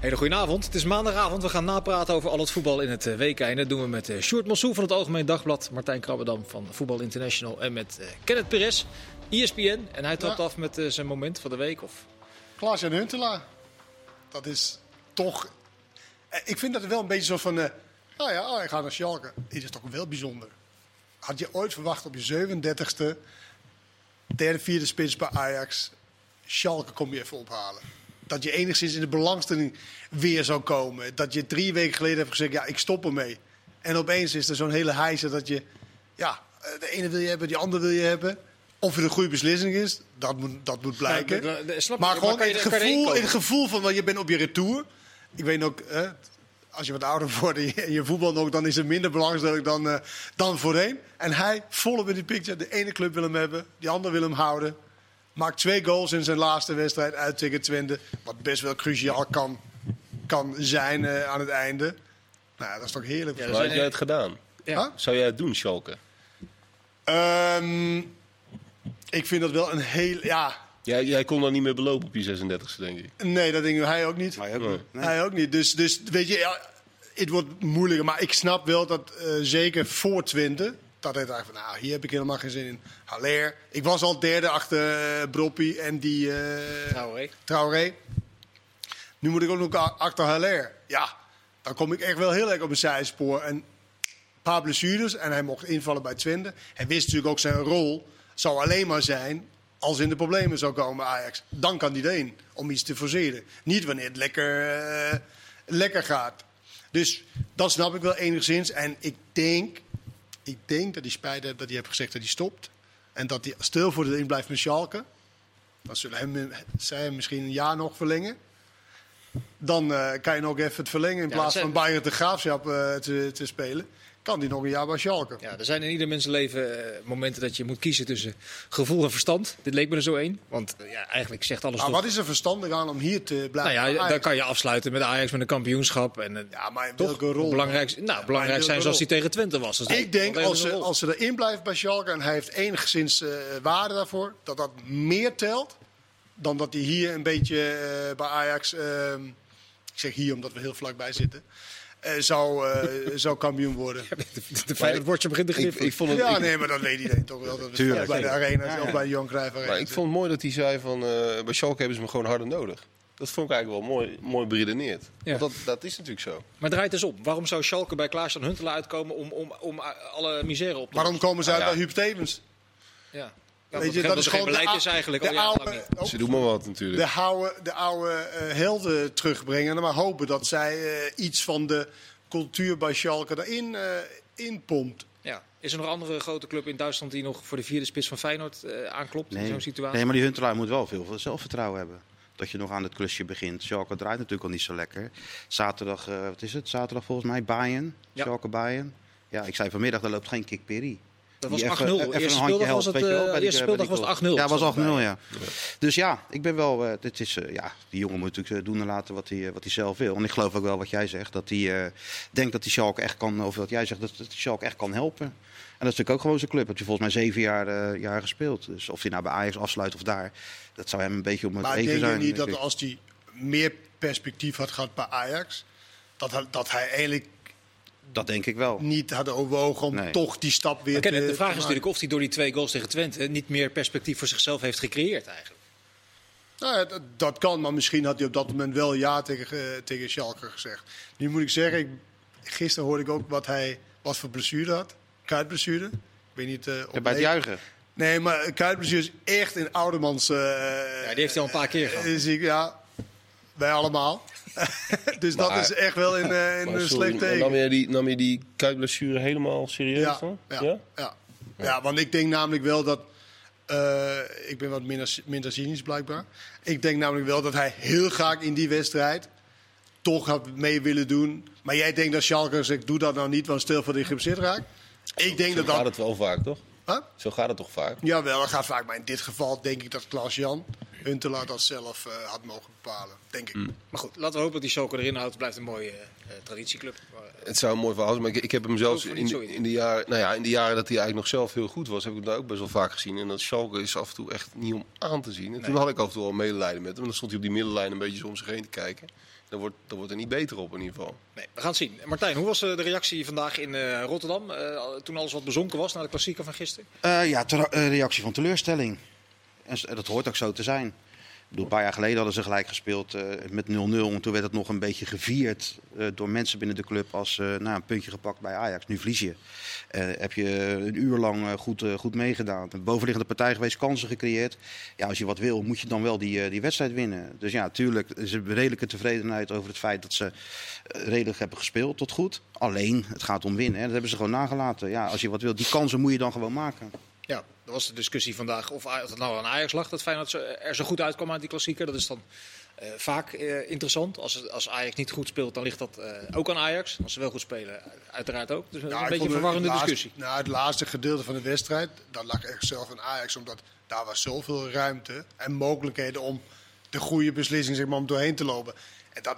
Hele goedenavond. Het is maandagavond. We gaan napraten over al het voetbal in het eh, week. En dat doen we met uh, Sjoerd Mossou van het Algemeen Dagblad, Martijn Krabbedam van Voetbal International en met uh, Kenneth Perez, ESPN. En hij trapt ja. af met zijn moment van de week. Of... Klaas en Huntelaar. Dat is toch... Ik vind dat er wel een beetje zo van... Uh, nou ja, oh, ik ga naar Schalke. Dit is toch wel bijzonder. Had je ooit verwacht op je 37e, derde, vierde spits bij Ajax... Schalke kom je even ophalen. Dat je enigszins in de belangstelling weer zou komen. Dat je drie weken geleden hebt gezegd, ja, ik stop ermee. En opeens is er zo'n hele heise dat je... Ja, de ene wil je hebben, die andere wil je hebben. Of het een goede beslissing is, dat moet, dat moet blijken. Ja, maar gewoon je, het gevoel, het gevoel van, want je bent op je retour. Ik weet ook, eh, als je wat ouder wordt en je voetbal nog, dan is het minder belangrijk dan, uh, dan voorheen. En hij, volop in die picture, de ene club wil hem hebben, die andere wil hem houden. Maakt twee goals in zijn laatste wedstrijd uit tegen Twente. Wat best wel cruciaal kan, kan zijn uh, aan het einde. Nou, dat is toch heerlijk. Ja, Zou jij het gedaan? Ja. Huh? Zou jij het doen, Schalke? Um, ik vind dat wel een heel... Ja, Jij, jij kon dan niet meer belopen op je 36e, denk ik. Nee, dat denk ik. Hij ook niet. Hij ook niet. Nee. Hij ook niet. Dus, dus weet je, ja, het wordt moeilijker. Maar ik snap wel dat uh, zeker voor Twente... Dat hij dacht van, nou, hier heb ik helemaal geen zin in. Haller. Ik was al derde achter uh, Broppie en die... Uh, Traoré. Traoré. Nu moet ik ook nog achter Haller. Ja, dan kom ik echt wel heel erg op een zijspoor. En een paar blessures en hij mocht invallen bij Twente. Hij wist natuurlijk ook zijn rol zou alleen maar zijn als in de problemen zou komen Ajax. Dan kan hij erin om iets te forceren. Niet wanneer het lekker, uh, lekker gaat. Dus dat snap ik wel enigszins. En ik denk, ik denk dat hij spijt heeft dat hij heeft gezegd dat hij stopt. En dat hij stil voor de in blijft met Schalke. Dan zullen hem, zij hem misschien een jaar nog verlengen. Dan uh, kan je nog even het verlengen in ja, plaats van Bayern de Graafschap uh, te, te spelen kan die nog een jaar bij Schalke. Ja, er zijn in ieder mensenleven uh, momenten dat je moet kiezen tussen gevoel en verstand. Dit leek me er zo één. Want uh, ja, eigenlijk zegt alles maar toch... wat is er verstandig aan om hier te blijven? Nou ja, dan kan je afsluiten met Ajax met een kampioenschap. En, uh, ja, maar in toch welke rol? Belangrijk, nou, ja, belangrijk zijn zoals hij tegen Twente was. Dus ik denk als ze, als ze erin blijft bij Schalke en hij heeft enigszins waarde daarvoor, dat dat meer telt dan dat hij hier een beetje bij Ajax, ehm, ik zeg hier omdat we heel vlakbij zitten, uh, zou, uh, zou kampioen worden. Ja, de de feit woordje begint te griffen. Ik, ik vond het, ja, ik, nee, maar dat weet iedereen toch wel. Dat Tuurlijk, bij de Arena ja, ja. of bij de Johan Cruijff Arena. Maar ik vond het mooi dat hij zei van, uh, bij Schalke hebben ze me gewoon harder nodig. Dat vond ik eigenlijk wel mooi, mooi beredeneerd. Ja. Want dat, dat is natuurlijk zo. Maar draait eens om. Waarom zou Schalke bij Klaas-Jan Huntelaar uitkomen om, om, om alle misère op te Waarom komen ze uit bij Huub Stevens? Ja. Weet je, dat, dat is gewoon beleid de, is eigenlijk de oude, ook, Ze doen maar wat natuurlijk. De oude, de oude uh, helden terugbrengen. En maar hopen dat zij uh, iets van de cultuur bij Schalke erin uh, inpompt. Ja. Is er nog een andere grote club in Duitsland die nog voor de vierde spits van Feyenoord uh, aanklopt nee. in zo'n situatie? Nee, maar die Huntelaar moet wel veel zelfvertrouwen hebben. Dat je nog aan het klusje begint. Schalke draait natuurlijk al niet zo lekker. Zaterdag, uh, wat is het? Zaterdag volgens mij Bayern. Ja. Schalke Bayern. Ja, ik zei vanmiddag, daar loopt geen kikperi. Dat was 8-0. Eerste speeldag was het, uh, eerste speeldag was het 8-0. Ja, was 8-0, ja. Dus ja, ik ben wel... Uh, dit is, uh, ja, die jongen moet natuurlijk doen en laten wat hij, wat hij zelf wil. En ik geloof ook wel wat jij zegt. Dat hij denkt dat hij Schalke echt kan... Of wat jij zegt, dat hij Schalke echt kan helpen. En dat is natuurlijk ook gewoon zijn club. Dat je volgens mij zeven jaar, jaar gespeeld. Dus of hij nou bij Ajax afsluit of daar... Dat zou hem een beetje om het maar even zijn. Maar denk je niet dat als hij meer perspectief had gehad bij Ajax... Dat, dat hij eigenlijk dat denk ik wel. Niet hadden overwogen om nee. toch die stap weer te De vraag is natuurlijk of hij door die twee goals tegen Twente niet meer perspectief voor zichzelf heeft gecreëerd eigenlijk. Nou ja, dat, dat, kan, maar misschien had hij op dat moment wel ja tegen, uh, tegen Schalke gezegd. Nu moet ik zeggen, ik, gisteren hoorde ik ook wat hij wat voor blessure had. Kuitblessure. Ik weet niet. Uh, ja, bij het juichen. Nee, maar kuitblessure is echt een oudermans. Uh, ja, die heeft hij al een paar keer gehad. Is, ja, wij allemaal. dus maar, dat is echt wel in, uh, in een slecht teken. Nam je die, nam je die kuitblessure helemaal serieus ja, dan? Ja, ja? Ja. ja, want ik denk namelijk wel dat... Uh, ik ben wat minder, minder cynisch blijkbaar. Ik denk namelijk wel dat hij heel graag in die wedstrijd toch had mee willen doen. Maar jij denkt dat Schalke zegt, doe dat nou niet, want stil voor de geblesseerd raakt. Ik denk dat dat... gaat het wel vaak, toch? Huh? Zo gaat het toch vaak? Jawel, dat gaat vaak. Maar in dit geval denk ik dat Klaas-Jan Huntelaar dat zelf uh, had mogen bepalen, denk ik. Mm. Maar goed, laten we hopen dat die Schalke erin houdt. Het blijft een mooie uh, traditieclub. Maar, uh, het zou een mooi verhaal zijn, maar ik, ik heb hem zelfs in, in, in, de jaren, nou ja, in de jaren dat hij eigenlijk nog zelf heel goed was, heb ik hem daar ook best wel vaak gezien. En dat Schalke is af en toe echt niet om aan te zien. En nee. toen had ik af en toe al medelijden met hem. En dan stond hij op die middenlijn een beetje om zich heen te kijken. Daar wordt, daar wordt er niet beter op in ieder geval. Nee, we gaan het zien. Martijn, hoe was de reactie vandaag in Rotterdam toen alles wat bezonken was na de klassieker van gisteren? ja, reactie van teleurstelling. En dat hoort ook zo te zijn een paar jaar geleden hadden ze gelijk gespeeld uh, met 0-0. En toen werd het nog een beetje gevierd uh, door mensen binnen de club als uh, nou, een puntje gepakt bij Ajax. Nu verlies je. heb je een uur lang goed, goed meegedaan. Een bovenliggende partij geweest, kansen gecreëerd. Ja, als je wat wil, moet je dan wel die, die wedstrijd winnen. Dus ja, natuurlijk is er redelijke tevredenheid over het feit dat ze redelijk hebben gespeeld tot goed. Alleen, het gaat om winnen. Hè. Dat hebben ze gewoon nagelaten. Ja, als je wat wil, die kansen moet je dan gewoon maken. Ja, dat was de discussie vandaag of het nou aan Ajax lag dat Feyenoord er zo goed uitkwam uit die klassieker. Dat is dan uh, vaak uh, interessant. Als, als Ajax niet goed speelt, dan ligt dat uh, ook aan Ajax. Als ze wel goed spelen, uiteraard ook. Dus een beetje een verwarrende laatste, discussie. Nou, het laatste gedeelte van de wedstrijd, dat lag echt zelf aan Ajax. Omdat daar was zoveel ruimte en mogelijkheden om de goede beslissing zeg maar, om doorheen te lopen. En dat,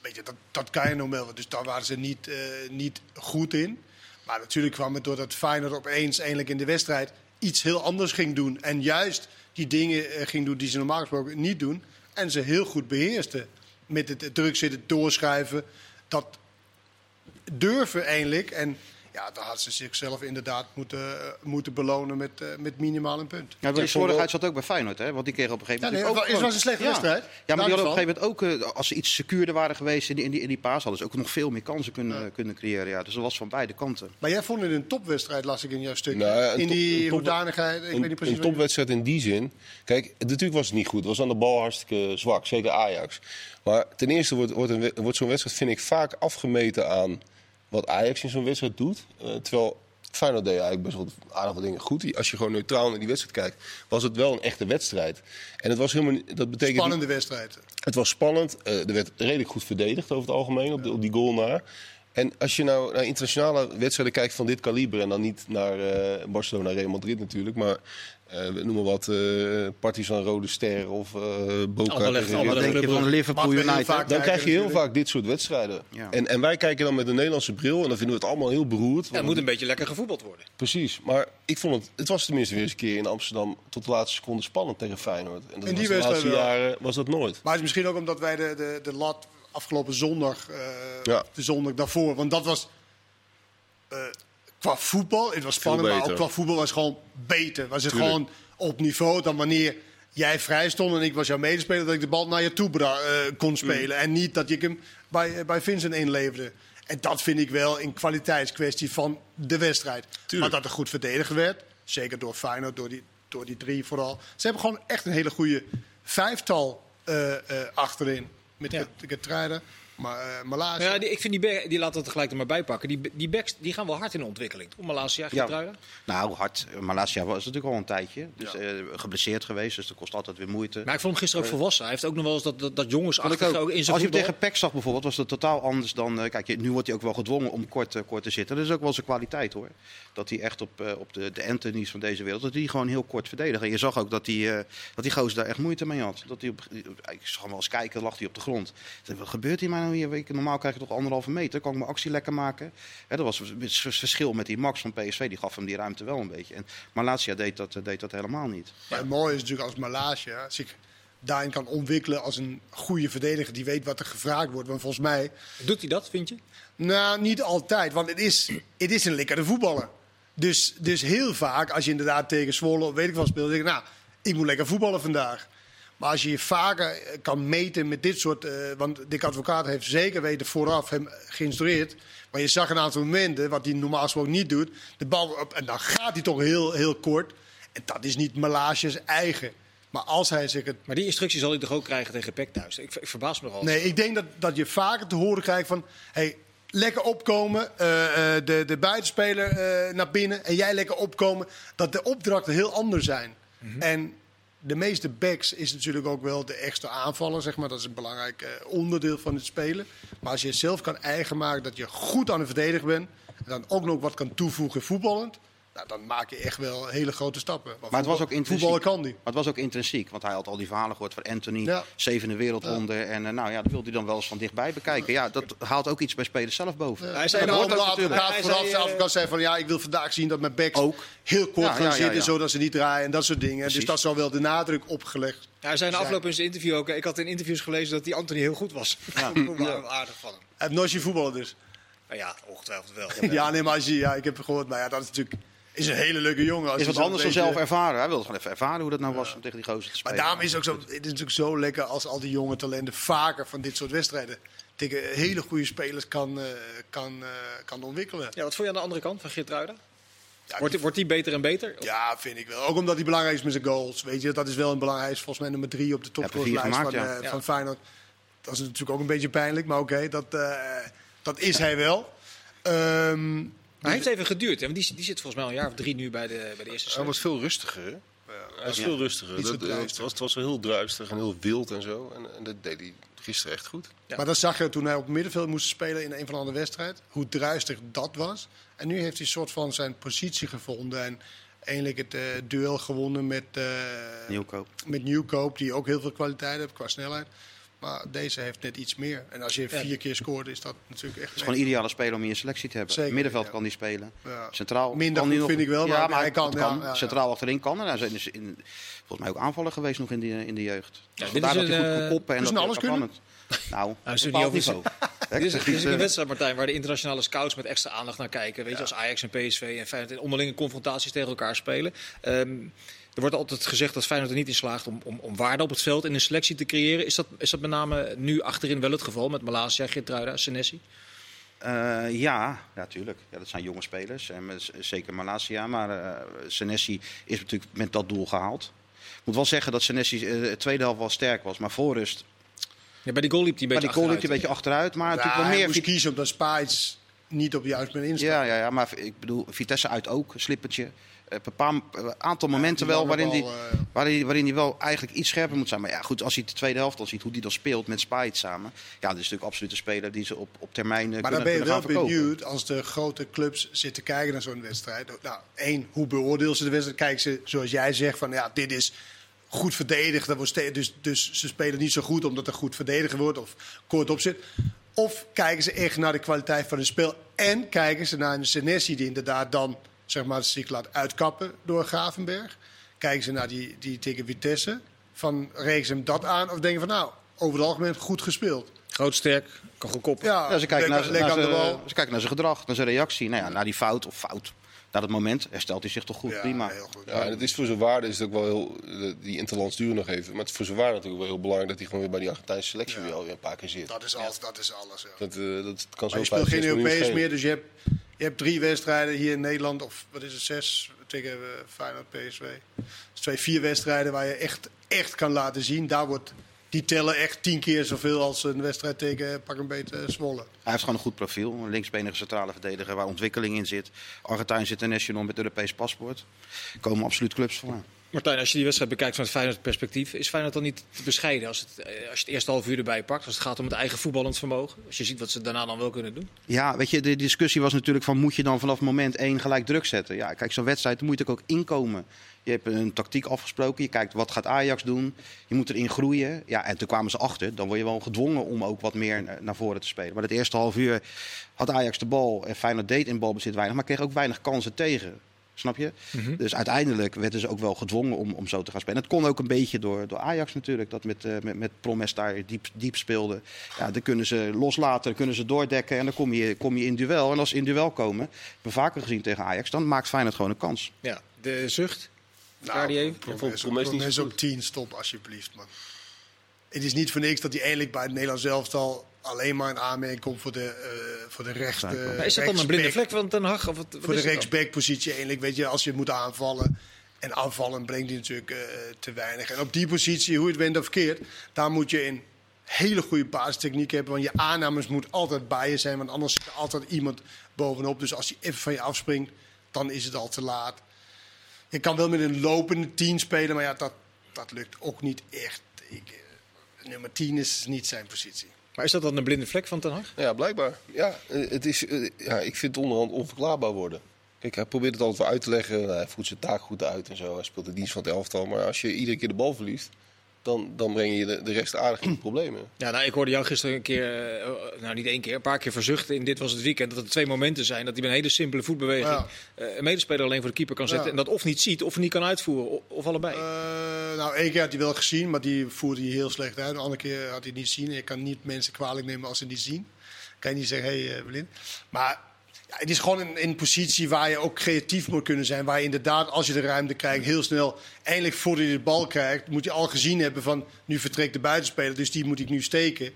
weet je, dat, dat kan je nog wel. Dus daar waren ze niet, niet goed in. Maar natuurlijk kwam het doordat Feyenoord opeens eindelijk in de wedstrijd iets heel anders ging doen. En juist die dingen eh, ging doen die ze normaal gesproken niet doen. En ze heel goed beheerste. Met het druk zitten, doorschrijven. Dat durven eigenlijk. En ja, dan had ze zichzelf inderdaad moeten, uh, moeten belonen met, uh, met minimaal een punt. Ja, die slordigheid zat ook bij Feyenoord, hè? Want die kregen op een gegeven moment. Ja, nee, ook, het was een slechte ja. wedstrijd. Ja, maar die hadden op een gegeven moment ook, uh, als ze iets secuurder waren geweest in die, in die, in die paas, hadden ze ook nog veel meer kansen kunnen, ja. kunnen creëren. Ja. Dus dat was van beide kanten. Maar jij vond het een topwedstrijd, las ik in jouw stuk. Nou, in die top, hoedanigheid. Ik een, weet niet precies een topwedstrijd in die zin. Kijk, natuurlijk was het niet goed. Het was aan de bal hartstikke zwak, zeker Ajax. Maar ten eerste wordt, wordt, wordt zo'n wedstrijd, vind ik, vaak afgemeten aan wat Ajax in zo'n wedstrijd doet. Uh, terwijl Feyenoord deed eigenlijk best wel aardige dingen goed. Als je gewoon neutraal naar die wedstrijd kijkt, was het wel een echte wedstrijd. En het was helemaal dat betekent Spannende wedstrijd. Het was spannend. Uh, er werd redelijk goed verdedigd over het algemeen op, de, op die goal na. En als je nou naar internationale wedstrijden kijkt van dit kaliber... en dan niet naar uh, Barcelona, Real Madrid natuurlijk... maar uh, noemen wat uh, Partizan Rode Ster of uh, Boca. Denk je van Liverpool United. Dan krijg je heel vaak dit soort wedstrijden. Ja. En, en wij kijken dan met een Nederlandse bril en dan vinden we het allemaal heel beroerd. Ja, het moet een beetje lekker gevoetbald worden. Precies, maar ik vond het, het was tenminste weer eens een keer in Amsterdam tot de laatste seconde spannend tegen Feyenoord. En dat in die was de laatste jaren was dat nooit. Maar het is misschien ook omdat wij de, de, de lat afgelopen zondag, ja. de zondag daarvoor, want dat was qua voetbal, het was spannend, maar ook qua voetbal was het gewoon beter. Was het Tuurlijk. gewoon op niveau dan wanneer jij vrij stond en ik was jouw medespeler, dat ik de bal naar je toe uh, kon spelen. Mm. En niet dat ik hem bij, bij Vincent inleverde. En dat vind ik wel een kwaliteitskwestie van de wedstrijd. Tuurlijk. Maar dat er goed verdedigd werd, zeker door Feyenoord, door die, door die drie vooral. Ze hebben gewoon echt een hele goede vijftal uh, uh, achterin. Met ja. Getreide, maar, uh, Ja, die, ik vind die, die laten we tegelijk er maar bij pakken. Die, die backs die gaan wel hard in de ontwikkeling. Om Malasia ja. Nou, hard. Malasia was natuurlijk al een tijdje. Dus, ja. uh, geblesseerd geweest, dus dat kost altijd weer moeite. Maar ik vond hem gisteren ook uh, volwassen. Hij heeft ook nog wel eens dat, dat, dat jongens achter ook, ook in zijn Als je hem tegen Peck zag bijvoorbeeld, was dat totaal anders dan... kijk, nu wordt hij ook wel gedwongen om kort, kort te zitten. Dat is ook wel zijn kwaliteit hoor. Dat hij echt op, op de, de Anthony's van deze wereld, dat hij gewoon heel kort verdedigt. En je zag ook dat die, dat die gozer daar echt moeite mee had. Dat hij op, ik zag hem wel eens kijken, lag hij op de grond. Wat gebeurt hier nou hier? Normaal krijg je toch anderhalve meter. Kan ik mijn actie lekker maken? Hè, dat was het verschil met die Max van PSV. Die gaf hem die ruimte wel een beetje. En Malasia deed dat, deed dat helemaal niet. Ja, het mooie is natuurlijk als Malasia zich daarin kan ontwikkelen als een goede verdediger die weet wat er gevraagd wordt. Want volgens mij... Doet hij dat, vind je? Nou, niet altijd. Want het is, het is een lekkere voetballer. Dus, dus heel vaak, als je inderdaad tegen Zwolle weet ik wel speelt, denk ik, nou, ik moet lekker voetballen vandaag. Maar als je je vaker kan meten met dit soort. Uh, want Dick Advocaat heeft zeker weten vooraf hem geïnstrueerd. Maar je zag een aantal momenten, wat hij normaal gesproken niet doet. De bal op, en dan gaat hij toch heel, heel kort. En dat is niet Malages eigen. Maar als hij zich het. Maar die instructie zal hij toch ook krijgen tegen Peck thuis? Ik, ik verbaas me nogal. Nee, ik denk dat, dat je vaker te horen krijgt van. Hey, lekker opkomen, uh, de, de buitenspeler uh, naar binnen en jij lekker opkomen. Dat de opdrachten heel anders zijn. Mm -hmm. En de meeste backs is natuurlijk ook wel de extra aanvaller, zeg maar. Dat is een belangrijk uh, onderdeel van het spelen. Maar als je zelf kan eigen maken dat je goed aan het verdedigen bent... en dan ook nog wat kan toevoegen voetballend... Nou, dan maak je echt wel hele grote stappen. Maar het was ook intrinsiek. Voetballen kan die. Maar het was ook intrinsiek, want hij had al die verhalen gehoord van Anthony, Ja. zevende wereldronde. En eh, nou ja, dat wilde hij dan wel eens van dichtbij bekijken. Ja, dat haalt ook iets bij spelers zelf boven. Hij zei En dat de advocaat Hij vooraf, zei, de eh, advocaat zei van ja, ik wil vandaag zien dat mijn backs Ook. heel kort Ja, gaan ja, ja, zitten, ja. zodat ze niet draaien en dat soort dingen. Precies. Dus dat zal wel de nadruk opgelegd. Ja, hij zei Zijn. afloop in zijn interview ook. Ik had in interviews gelezen dat die Anthony heel goed was. Ja. aardig van hem. Hij heeft nooit zien voetballen dus. Nou ja, ongetwijfeld wel. Ja, nee, maar als je, ja, ik heb gehoord, maar ja, dat is natuurlijk is een hele leuke jongen. Als Is wat zo anders dan beetje- zelf ervaren. Hij wilde gewoon even ervaren hoe dat nou was om tegen die gozer te Maar spelen. daarom is het ook zo, het is natuurlijk zo lekker als al die jonge talenten vaker van dit soort wedstrijden tegen hele goede spelers kan, eh, kan, eh, kan ontwikkelen. Ja, wat vond je aan de andere kant van Geertruida? Ja, Wordt, wordt die beter en beter? Ja, vind ik wel. Ook omdat hij belangrijk is met zijn goals. Weet je, dat is wel een belangrijk. Volgens mij nummer drie op de topscorerslijst van, ja. eh, Ja. van Feyenoord. Dat is natuurlijk ook een beetje pijnlijk, maar oké, dat, eh, dat is hij wel. Ehm, Maar hij heeft even geduurd. Hè? Want die, die zit volgens mij al een jaar of drie nu bij de, bij de eerste Hij was veel rustiger? Hij was Ja. veel rustiger. Dat, eh, het, was, het was wel heel druistig en heel wild en zo. En, en dat deed hij gisteren echt goed. Ja. Maar dat zag je toen hij op het middenveld moest spelen in een van de andere wedstrijd. Hoe druistig dat was. En nu heeft hij een soort van zijn positie gevonden. En eindelijk het eh, duel gewonnen met, eh Nieuwkoop. met Nieuwkoop. Die ook heel veel kwaliteit heeft qua snelheid. Maar deze heeft net iets meer. En als je Ja. vier keer scoort, is dat natuurlijk echt... Het is gewoon een ideale speler om in je selectie te hebben. Zeker, Middenveld ja. kan die spelen. Ja. Centraal Minder kan goed nog, vind ik wel, maar ja, hij kan, het ja, ja, ja. Centraal achterin kan. En hij is in, de- in- volgens mij ook aanvaller geweest nog in, die, in de jeugd. Ja, Dus dit is dat hij een, goed eh, koppen. En dus dat een alles kan het. Nou, Hij is niet over- niveau. Hè, Dit is, dit een eh, wedstrijd, Martijn, waar de internationale scouts met extra aandacht naar kijken. Weet je, als Ajax en PSV en Feyenoord in onderlinge confrontaties tegen elkaar spelen. Ehm, er wordt altijd gezegd dat Feyenoord er niet in slaagt om, om, om waarde op het veld en een selectie te creëren. Is dat, is dat met name nu achterin wel het geval met Malasia, Geertruida, Senesi? Eh, ja, natuurlijk. Ja, dat zijn jonge spelers. En met, zeker Malasia. Maar eh Senesi is natuurlijk met dat doel gehaald. Ik moet wel zeggen dat Senesi eh, de tweede helft wel sterk was. Maar voor rust. Ja, bij die goal liep hij een Maar beetje die goal liep achteruit. hij een beetje achteruit. Maar Ja, natuurlijk wel hij meer. moest kiezen omdat Spaits niet op juist ben instaat. Ja, ja, ja, maar ik bedoel, Vitesse uit ook, een slippertje. Eh, Een paar, een aantal momenten die wel waarin, die, eh, waarin, waarin hij wel eigenlijk iets scherper moet zijn. Maar ja, goed, als hij de tweede helft dan ziet hoe hij dan speelt met Spijt samen. Ja, dat is natuurlijk absoluut een speler die ze op, op termijn eh, Maar kunnen, dan ben je wel verkopen. benieuwd als de grote clubs zitten kijken naar zo'n wedstrijd. Nou, één, hoe beoordelen ze de wedstrijd? Kijken ze, zoals jij zegt, van ja, dit is goed verdedigd. Dat wordt dus, dus ze spelen niet zo goed omdat er goed verdedigd wordt of kort op zit. Of kijken ze echt naar de kwaliteit van het spel. En kijken ze naar een Senesi die inderdaad dan zeg maar, zich laat uitkappen door Gravenberg. Kijken ze naar die, die tegen Vitesse. Van, rekenen ze hem dat aan? Of denken van nou, over het algemeen goed gespeeld. Groot, sterk, kan goed koppen. Ja, Ja, ze, kijken naar, naar ze kijken naar zijn gedrag, naar zijn reactie. Nou ja, naar die fout of fout. Na dat moment herstelt hij zich toch goed, Ja, prima. heel goed. Ja, en het is voor zijn waarde is het ook wel heel. Die interlands duren nog even. Maar het is voor zijn waarde natuurlijk wel heel belangrijk dat hij gewoon weer bij die Argentijnse selectie weer alweer een paar keer zit. Dat is alles. Dat is alles ja. Dat, eh, dat kan zo Maar je speelt geen Europees meer, dus je hebt, je hebt drie wedstrijden hier in Nederland, of wat is het, zes tegen eh, Feyenoord, PSV. Dus twee, vier wedstrijden waar je echt, echt kan laten zien. Daar wordt, die tellen echt tien keer zoveel als een wedstrijd tegen pak een beetje eh, Zwolle. Hij heeft gewoon een goed profiel. Een linksbenige centrale verdediger waar ontwikkeling in zit. Argentijns international met Europees paspoort. Er komen absoluut clubs voor. Martijn, als je die wedstrijd bekijkt vanuit Feyenoord perspectief, is Feyenoord dan niet te bescheiden als, het, eh, als je het eerste half uur erbij pakt? Als het gaat om het eigen voetballend vermogen? Als je ziet wat ze daarna dan wel kunnen doen? Ja, weet je, de discussie was natuurlijk van moet je dan vanaf moment één gelijk druk zetten? Ja, kijk, zo'n wedstrijd moet je ook inkomen. Je hebt een tactiek afgesproken, je kijkt wat gaat Ajax doen. Je moet erin groeien. Ja, en toen kwamen ze achter. Dan word je wel gedwongen om ook wat meer na- naar voren te spelen. Maar het eerste half uur had Ajax de bal en Feyenoord deed in balbezit weinig, maar kreeg ook weinig kansen tegen. Snap je? Dus uiteindelijk werden ze ook wel gedwongen om, om zo te gaan spelen. Het kon ook een beetje door, door Ajax natuurlijk, dat met, eh, met, met Promes daar diep, diep speelde. Ja, dan kunnen ze loslaten, dan kunnen ze doordekken en dan kom je, kom je in duel. En als ze in duel komen, hebben we vaker gezien tegen Ajax, dan maakt Feyenoord gewoon een kans. Ja, de zucht. Nou, die even. Promes, op goed. 10, stop alsjeblieft, man. Het is niet voor niks dat hij eindelijk bij het Nederlands elftal alleen maar in aanmerking komt voor de, eh voor de Maar is dat dan een blinde vlek van Den Haag? Of wat, wat voor de rechtsback-positie eindelijk. Weet je, als je moet aanvallen. En aanvallen brengt hij natuurlijk eh, te weinig. En op die positie, hoe je het went of verkeerd, daar moet je een hele goede basistechniek hebben. Want je aannames moet altijd bij je zijn, want anders zit er altijd iemand bovenop. Dus als hij even van je afspringt, dan is het al te laat. Je kan wel met een lopende 10 spelen, maar ja, dat, dat lukt ook niet echt. Ik, eh, nummer 10 is niet zijn positie. Maar is dat dan een blinde vlek van Den Haag? Ja, blijkbaar. Ja, eh, het is, eh, ja, ik vind het onderhand onverklaarbaar worden. Kijk, hij probeert het altijd wel uit te leggen. Hij voert zijn taak goed uit en zo. Hij speelt de dienst van het elftal. Maar als je iedere keer de bal verliest, dan, dan breng je de, de rest aardig in de problemen. Ja, nou, ik hoorde jou gisteren een keer, eh, nou niet één keer, een paar keer verzuchten in Dit Was Het Weekend. Dat er twee momenten zijn dat hij met een hele simpele voetbeweging Ja. eh, een medespeler alleen voor de keeper kan zetten. Ja. En dat of niet ziet of niet kan uitvoeren. Of, allebei. Eh, nou, één keer had hij wel gezien, maar die voerde hij heel slecht uit. Een andere keer had hij het niet zien. Je kan niet mensen kwalijk nemen als ze niet zien. Kan je niet zeggen, hé hey, Blind. Maar ja, het is gewoon een, een positie waar je ook creatief moet kunnen zijn. Waar je inderdaad, als je de ruimte krijgt, heel snel... eindelijk voordat je de bal krijgt, moet je al gezien hebben van... nu vertrekt de buitenspeler, dus die moet ik nu steken.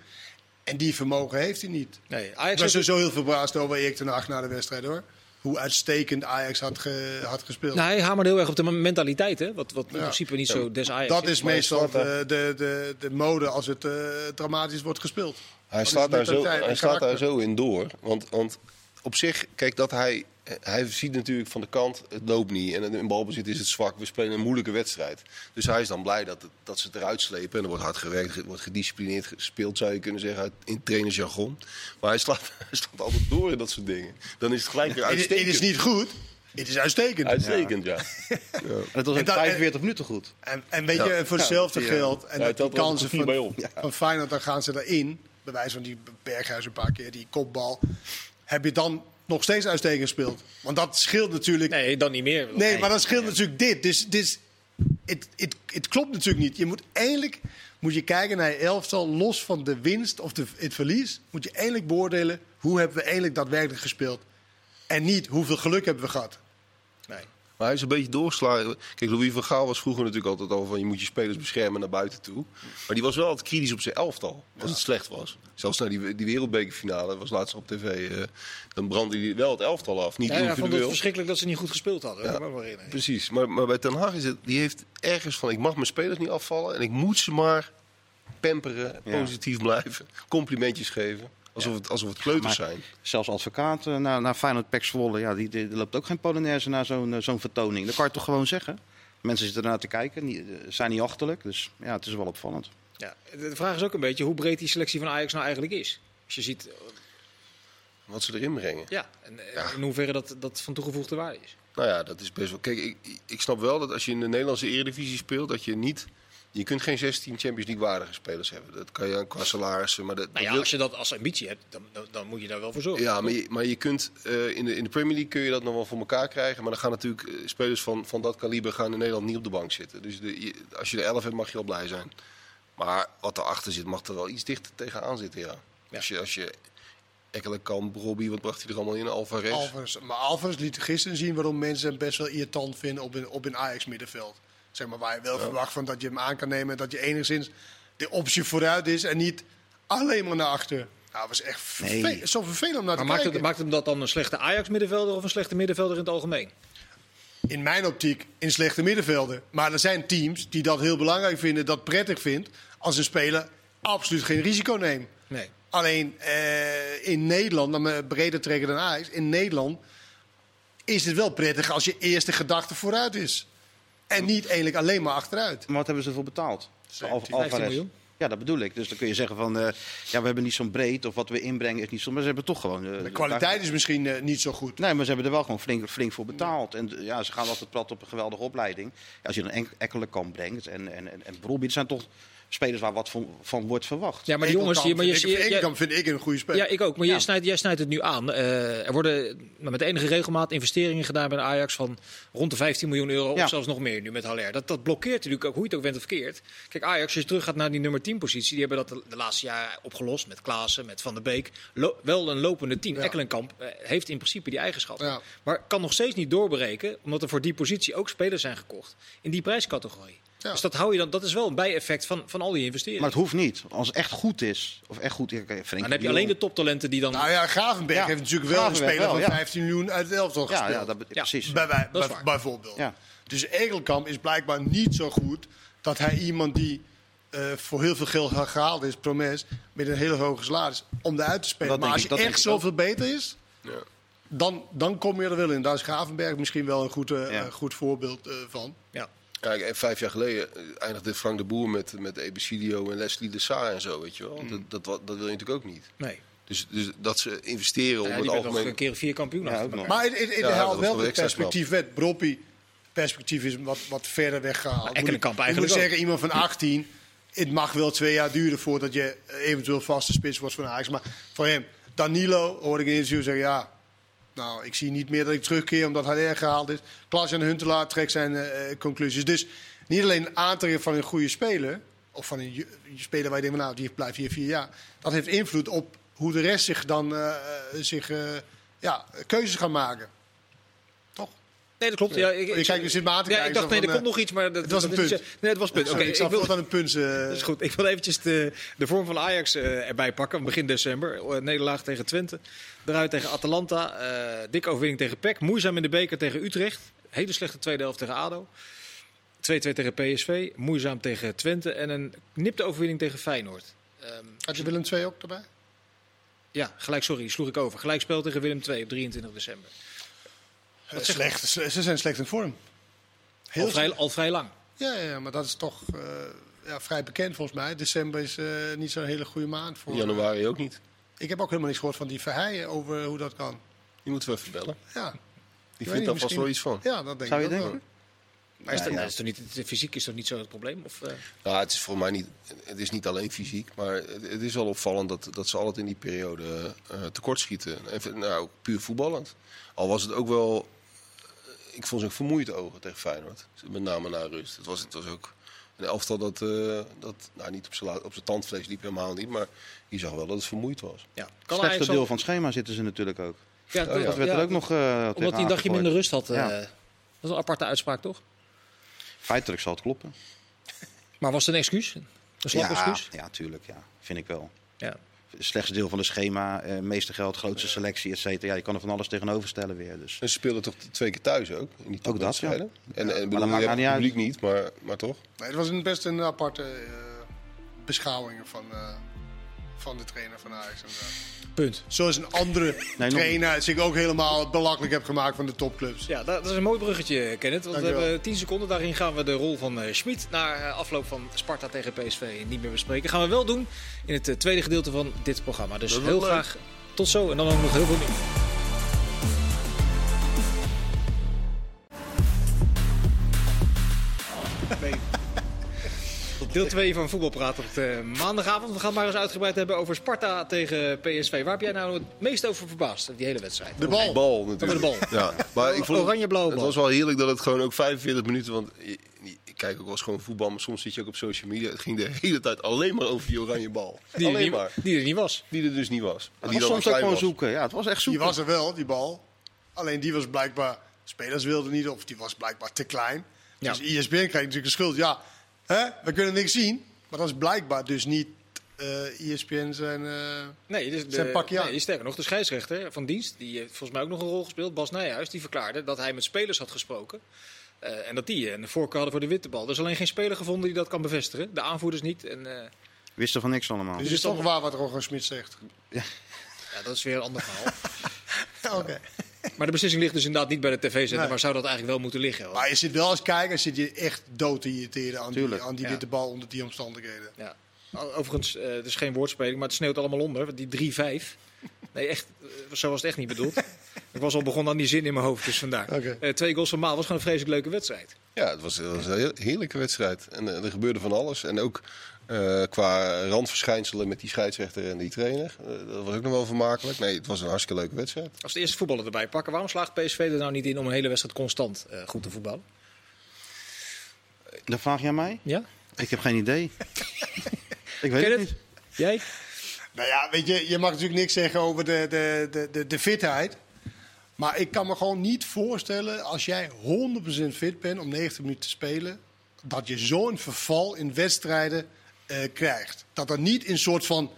En die vermogen heeft hij niet. nee, Ik Ajax was heeft- sowieso heel verbaasd over Erik ten Hag na de wedstrijd, hoor. Hoe uitstekend Ajax had, ge- had gespeeld. nou, hij hamerde heel erg op de mentaliteit, hè? Wat, wat in Ja. principe niet zo des Ajax Dat is maar meestal staat de, de, de, de mode als het eh, dramatisch wordt gespeeld. Hij slaat, is daar zo, hij slaat daar zo in door. Want, want op zich, kijk, dat hij, hij ziet natuurlijk van de kant, het loopt niet. En in balbezit is het zwak. We spelen een moeilijke wedstrijd. Dus hij is dan blij dat, het- dat ze het eruit slepen. En er wordt hard gewerkt, er wordt gedisciplineerd gespeeld, zou je kunnen zeggen, in trainersjargon. Maar hij slaat, hij slaat altijd door in dat soort dingen. Dan is het gelijk weer Het is, uitstekend. het is niet goed, het is uitstekend. Uitstekend, ja. En het was En dat- 45 minuten goed. En, en weet je, voor hetzelfde geld, en Ja, dat die kansen van, van Feyenoord, dan gaan ze erin. Bij wijze van die Berghuis een paar keer, die kopbal. Heb je dan nog steeds uitstekend gespeeld? Want dat scheelt natuurlijk... Nee, dan niet meer. Nee, maar dat scheelt natuurlijk dit. Dus, dus het, het, het klopt natuurlijk niet. Je moet eindelijk moet je kijken naar je elftal, los van de winst of de, het verlies. Moet je eindelijk beoordelen hoe hebben we eindelijk daadwerkelijk gespeeld. En niet hoeveel geluk hebben we gehad. Nee. Maar hij is een beetje doorgeslagen. Kijk, Louis van Gaal was vroeger natuurlijk altijd over van je moet je spelers beschermen naar buiten toe. Maar die was wel altijd kritisch op zijn elftal, als het slecht was. Zelfs naar die, die wereldbekerfinale, was laatst op tv, eh, dan brandde hij wel het elftal af. Niet Ja, hij vond het individueel. verschrikkelijk dat ze niet goed gespeeld hadden. Me wel herinneren. Precies, maar, maar bij Ten Hag is het, die heeft ergens van ik mag mijn spelers niet afvallen en ik moet ze maar pamperen, Ja. positief blijven, complimentjes geven. Alsof, het, alsof het kleuters zijn. Zelfs advocaat eh, naar, naar Feyenoord Pek Zwolle, ja, die, die, die loopt ook geen Polonaise naar zo'n eh, zo'n vertoning. Dat kan je toch gewoon zeggen? Mensen zitten ernaar te kijken, niet, eh, zijn niet achterlijk. Dus ja, het is wel opvallend. Ja, de vraag is ook een beetje hoe breed die selectie van Ajax nou eigenlijk is. Als je ziet, eh, Wat ze erin brengen. ja, en, in hoeverre dat, dat van toegevoegde waarde is. Nou ja, dat is best wel. Kijk, ik, ik snap wel dat als je in de Nederlandse Eredivisie speelt, dat je niet. Je kunt geen 16 Champions League waardige spelers hebben. Dat kan je aan qua salarissen. Maar dat, Nou dat ja, wil- als je dat als ambitie hebt, dan, dan, dan moet je daar wel voor zorgen. ja, maar je, maar je kunt eh, in, de, in de Premier League kun je dat nog wel voor elkaar krijgen. Maar dan gaan natuurlijk eh, spelers van, van dat kaliber gaan in Nederland niet op de bank zitten. Dus de, je- als je er 11 hebt, mag je al blij zijn. Maar wat erachter zit, mag er wel iets dichter tegenaan zitten, ja. Ja. Als je, als je Ekkelenkamp, Robbie, wat bracht hij er allemaal in? Alvarez. Alvarez, maar Alvarez liet gisteren zien waarom mensen hem best wel irritant vinden op een, op een Ajax-middenveld. Zeg maar, waar je wel verwacht van dat je hem aan kan nemen. en Dat je enigszins de optie vooruit is en niet alleen maar naar achter. Nou, dat was echt Nee. zo vervelend om naar Maar te maakt, kijken. het, maakt hem dat dan een slechte Ajax-middenvelder of een slechte middenvelder in het algemeen? In mijn optiek in slechte middenvelden. Maar er zijn teams die dat heel belangrijk vinden, dat prettig vindt... als een speler absoluut geen risico neemt. Nee. Alleen eh, in Nederland, dan breder trekken dan Ajax, in Nederland is het wel prettig als je eerste gedachte vooruit is. En niet eigenlijk alleen maar achteruit. Maar wat hebben ze ervoor betaald? Al- 15 Alvarez. miljoen. Ja, dat bedoel ik. Dus dan kun je zeggen van, eh, ja, we hebben niet zo'n breed of wat we inbrengen is niet zo. Maar ze hebben toch gewoon... eh, De kwaliteit is misschien eh, niet zo goed. Nee, maar ze hebben er wel gewoon flink, flink voor betaald. En ja, ze gaan altijd plat op een geweldige opleiding. Ja, als je een Ekkelenkamp brengt en, en, en, en Brobbey, dat zijn toch spelers waar wat van, van wordt verwacht. Ja, maar die jongens... Je, maar je, vind ik, je- Ekelkamp vind ik een goede speler. ja, ik ook. Maar Ja. je snijdt, jij snijdt het nu aan. Eh, er worden met enige regelmaat investeringen gedaan bij de Ajax van rond de 15 miljoen euro. Ja. Of zelfs nog meer nu met Haller. Dat, dat blokkeert natuurlijk ook hoe je het ook bent of verkeerd. Kijk, Ajax, als je terug gaat naar die nummer 10 positie. Die hebben dat de, de laatste jaren opgelost met Klaassen, met Van der Beek. Lo- wel een lopende 10. Ja. Ekkelenkamp eh, heeft in principe die eigenschappen. Ja. Maar kan nog steeds niet doorbreken. Omdat er voor die positie ook spelers zijn gekocht. In die prijscategorie. Ja. Dus dat, hou je dan, dat is wel een bijeffect van, van al die investeringen. Maar het hoeft niet. Als het echt goed is, of echt goed... Dan heb je alleen de toptalenten die dan... Nou ja, Gravenberg Ja, heeft natuurlijk wel Gravenberg een speler wel, van ja. 15 miljoen uit het elftal gespeeld. ja, dat, Ja. precies. Bij, bij, Dat is bij- waar. bijvoorbeeld. Ja. Dus Egelkamp is blijkbaar niet zo goed dat hij iemand die eh, voor heel veel geld ge- gehaald is, Promes, met een hele hoge salaris, om eruit te spelen. Dat maar als je echt ook. zoveel beter is, Ja. dan, dan kom je er wel in. Daar is Gravenberg misschien wel een goed, Ja. eh, goed voorbeeld eh, van. Ja. Kijk, en vijf jaar geleden eh, eindigde Frank de Boer met, met Ebicidio en Leslie de Saar en zo, weet je wel. Mm. Dat, dat, wil je natuurlijk ook niet. Nee. Dus, dus dat ze investeren om Ja, het die werd nog algemeen... een keer vier kampioen. Ja. Maar het, het, het Ja, haalt was wel het perspectief weg. Broppie, perspectief is wat, wat verder weggehaald. Moet ik- Ekkelenkamp moet eigenlijk ik ook. zeggen, iemand van 18, het mag wel twee jaar duren voordat je eventueel vaste spits wordt van Ajax. Maar voor hem, Danilo, hoorde ik in interview zeggen, ja, nou, ik zie niet meer dat ik terugkeer omdat hij er gehaald is. Klaas en Huntelaar trekt zijn eh, conclusies. Dus niet alleen aantrekken van een goede speler, of van een speler waar je denkt, nou, die blijft hier vier jaar. Dat heeft invloed op hoe de rest zich dan eh, eh, zich, eh, ja, keuzes gaan maken. Nee, dat klopt. Ja, ik, je zit aan te ja, ik dacht, nee, er komt nog iets, maar dat, het was een punt. Nee, het was een punt. Oké, ik zal wil, voortaan een punt. eh, dat is goed. Ik wil eventjes de, de vorm van Ajax eh, erbij pakken. Begin december. Eh, Nederlaag tegen Twente. Eruit tegen Atalanta. eh dikke overwinning tegen PEC. Moeizaam in de beker tegen Utrecht. Hele slechte tweede helft tegen ADO. 2-2 tegen PSV. Moeizaam tegen Twente. En een nipte overwinning tegen Feyenoord. Ehm, Had je Willem II ook erbij? ja, gelijk, sorry, sloeg ik over. Gelijkspel tegen Willem II op 23 december. Eh, slecht. Ze, zijn slecht in vorm. Heel Al vrij, al vrij lang. Ja, ja, maar dat is toch eh, ja, vrij bekend volgens mij. December is eh, niet zo'n hele goede maand voor. Januari ook niet. Ik heb ook helemaal niks gehoord van die Verheijen over hoe dat kan. Die moeten we even bellen. Ja, Die vindt daar vast wel iets van. ja dat denk Zou ik je denken? wel. Maar is Ja, dat, ja. is toch niet, de fysiek is toch niet zo het probleem? Of, eh? Nou, het is voor mij niet, het is niet alleen fysiek, maar het, het is wel opvallend dat, dat ze altijd in die periode eh tekortschieten. Even, nou, puur voetballend. Al was het ook wel, ik vond ze ook vermoeid ogen tegen Feyenoord. Met name na rust. Het was, het was ook een elftal dat, eh, dat nou, niet op zijn la- op zijn tandvlees liep helemaal niet, maar je zag wel dat het vermoeid was. ja. Het slechtste deel al- van het schema zitten ze natuurlijk ook. Ja, Oh, ja. Dat werd ja, er ook nog. eh, Omdat hij een dagje minder rust had. eh, Ja. Dat is een aparte uitspraak, toch? Feitelijk zal het kloppen. Maar was het een excuus? Een slap Ja, excuus? ja, tuurlijk. Ja. Vind ik wel. Ja. Slechtste deel van het schema, eh, meeste geld, grootste selectie, et cetera. Ja, je kan er van alles tegenover stellen weer. Dus. En ze speelden toch twee keer thuis ook? In die Ook dat, ja. En, en dat bedoel, maakt je nou het publiek niet, maar, maar toch? Nee, het was een best een aparte eh, beschouwing van, eh, van de trainer van Ajax. Punt. Zoals een andere trainer zich ook helemaal belachelijk heeft gemaakt van de topclubs. Ja, dat, is een mooi bruggetje, Kenneth. Want we hebben 10 seconden. Daarin gaan we de rol van eh Schmid na eh, afloop van Sparta tegen PSV niet meer bespreken. Gaan we wel doen in het eh, tweede gedeelte van dit programma. Dus heel leuk. graag tot zo. En dan ook nog heel veel meer. Deel 2 van Voetbalpraat op de maandagavond. We gaan het maar eens uitgebreid hebben over Sparta tegen PSV. Waar heb jij nou het meest over verbaasd, die hele wedstrijd? De bal. De bal natuurlijk. De bal. Ja, maar ik vond, Oranje-blauwe Het bal. was wel heerlijk dat het gewoon ook 45 minuten... Want ik kijk ook wel eens gewoon voetbal, maar soms zit je ook op social media. Het ging de hele tijd alleen maar over die oranje bal. Die er, alleen niet, maar. die er niet was. Die er dus niet was. En Het die was dan soms ook gewoon was. zoeken. Ja, het was echt Die zoeken. was er wel, die bal. Alleen die was blijkbaar, spelers wilden niet, of die was blijkbaar te klein. Ja. Dus ESPN krijgt natuurlijk de schuld. Ja, hè, we kunnen niks zien. Maar dat is blijkbaar dus niet eh ESPN zijn... eh, Nee, dus de, Zijn pakje aan. nee, sterker nog, de scheidsrechter van dienst, die heeft volgens mij ook nog een rol gespeeld, Bas Nijhuis, die verklaarde dat hij met spelers had gesproken. eh, en dat die een voorkeur hadden voor de witte bal. Er is alleen geen speler gevonden die dat kan bevestigen. De aanvoerders niet. En, eh, Wisten van niks allemaal. dus het is toch waar wat Roger Smit zegt. ja, dat is weer een ander verhaal. Ja, Oké. Maar de beslissing ligt dus inderdaad niet bij de tv-zender. Nee. Waar zou dat eigenlijk wel moeten liggen? hoor? Maar je zit wel als kijker, zit je echt dood te irriteren aan die, aan die Ja. witte bal onder die omstandigheden. Ja. Overigens, eh het is geen woordspeling, maar het sneeuwt allemaal onder. want Die 3-5. Nee, echt, eh, zo was het echt niet bedoeld. Ik was al begonnen aan die zin in mijn hoofd, dus vandaar. Oké. Eh, twee goals van Maal was gewoon een vreselijk leuke wedstrijd. Ja, het was, het was een heerlijke wedstrijd. En er gebeurde van alles. En ook eh, qua randverschijnselen met die scheidsrechter en die trainer. eh, dat was ook nog wel vermakelijk. Nee, het was een hartstikke leuke wedstrijd. Als de eerste voetballer erbij pakken, waarom slaagt PSV er nou niet in om een hele wedstrijd constant eh, goed te voetballen? Dat vraag jij mij? Ja? Ik heb geen idee. ik weet Ken het het? niet. Jij? Nou ja, weet je, je mag natuurlijk niks zeggen over de, de, de, de, de fitheid. Maar ik kan me gewoon niet voorstellen, als jij 100% fit bent om 90 minuten te spelen, dat je zo'n verval in wedstrijden eh, krijgt. Dat er niet een soort van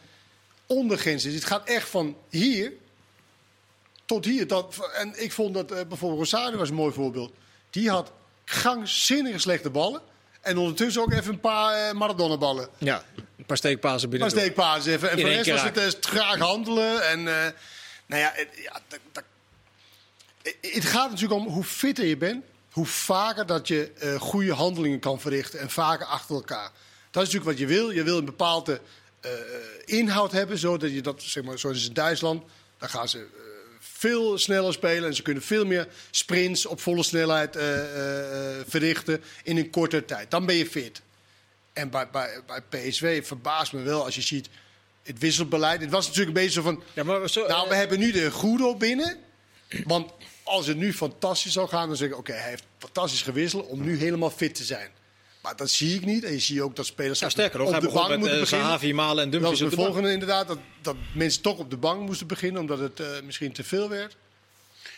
ondergrens is. Het gaat echt van hier tot hier. Dat, en ik vond dat eh, bijvoorbeeld Rosario was een mooi voorbeeld. Die had gangzinnige slechte ballen. En ondertussen ook even een paar eh, Maradona-ballen. Ja, een paar steekpasen binnen. Maar steekpaas even. En voor de rest was het eh, graag handelen. En nou ja, het, ja dat, dat- het- gaat natuurlijk om hoe fitter je bent. Hoe vaker dat je goede handelingen kan verrichten. En vaker achter elkaar. Dat is natuurlijk wat je wil. Je wil een bepaalde eh, inhoud hebben. Zodat je dat, zeg maar, zoals in Duitsland, dan gaan ze eh, veel sneller spelen. En ze kunnen veel meer sprints op volle snelheid eh, verrichten in een korte tijd. Dan ben je fit. En bij, bij, bij PSV verbaast me wel als je ziet het wisselbeleid. Het was natuurlijk een beetje zo van... Ja, maar zo, Nou, we hebben nu de Guido binnen. Want als het nu fantastisch zou gaan, dan zeg ik... Oké, hij heeft fantastisch gewisseld om nu helemaal fit te zijn. Maar dat zie ik niet. En je ziet ook dat spelers ja, sterker op hij de bank met moeten uh, beginnen. Zahavi, Malen en Dat Dumfries was op de volgende inderdaad. Dat, dat mensen toch op de bank moesten beginnen, omdat het eh, misschien te veel werd.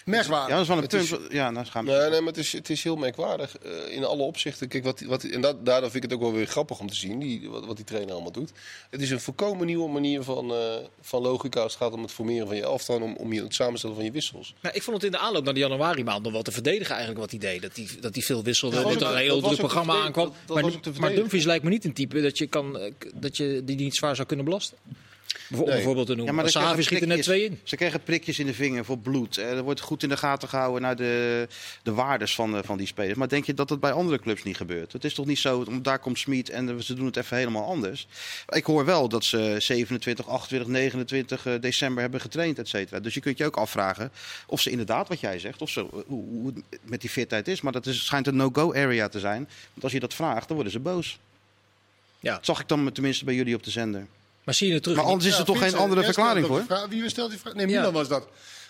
Merkwaardig. Ja, dat is wel een Het is-. Ja, nou gaan we. Nee, nee, maar het is, het is heel merkwaardig eh, in alle opzichten. Kijk, wat, wat, en dat, daardoor vind ik het ook wel weer grappig om te zien, die, wat, wat die trainer allemaal doet. Het is een volkomen nieuwe manier van, eh, van logica als het gaat om het formeren van je elftal... en om, om je, het samenstellen van je wissels. Nou, ik vond het in de aanloop naar de januari maand nog wel te verdedigen eigenlijk wat hij deed. Dat hij, dat hij veel wisselde, Ja, dat er een heel druk programma aankwam. Dat- dat was maar, maar. Dumfries lijkt me niet een type dat je, kan, eh, dat je die niet zwaar zou kunnen belasten. Bijvo- Om Nee. een voorbeeld te noemen. Ja, maar Sahavi krijgen schiet er net twee in. Ze krijgen prikjes in de vinger voor bloed. Eh, Er wordt goed in de gaten gehouden naar de, de waardes van, eh, van die spelers. Maar denk je dat dat bij andere clubs niet gebeurt? Het is toch niet zo, daar komt Smit en ze doen het even helemaal anders. Ik hoor wel dat ze 27, 28, 29 eh, december hebben getraind, et cetera. Dus je kunt je ook afvragen of ze inderdaad, wat jij zegt, of ze, hoe, hoe het met die fitheid is. Maar dat is, schijnt een no-go area te zijn. Want als je dat vraagt, dan worden ze boos. Ja. Dat zag ik dan tenminste bij jullie op de zender. Maar zie je het terug? Maar anders is er Ja, toch geen andere verklaring voor? Wie stelt die vraag? Nee, Ja. Milan was dat.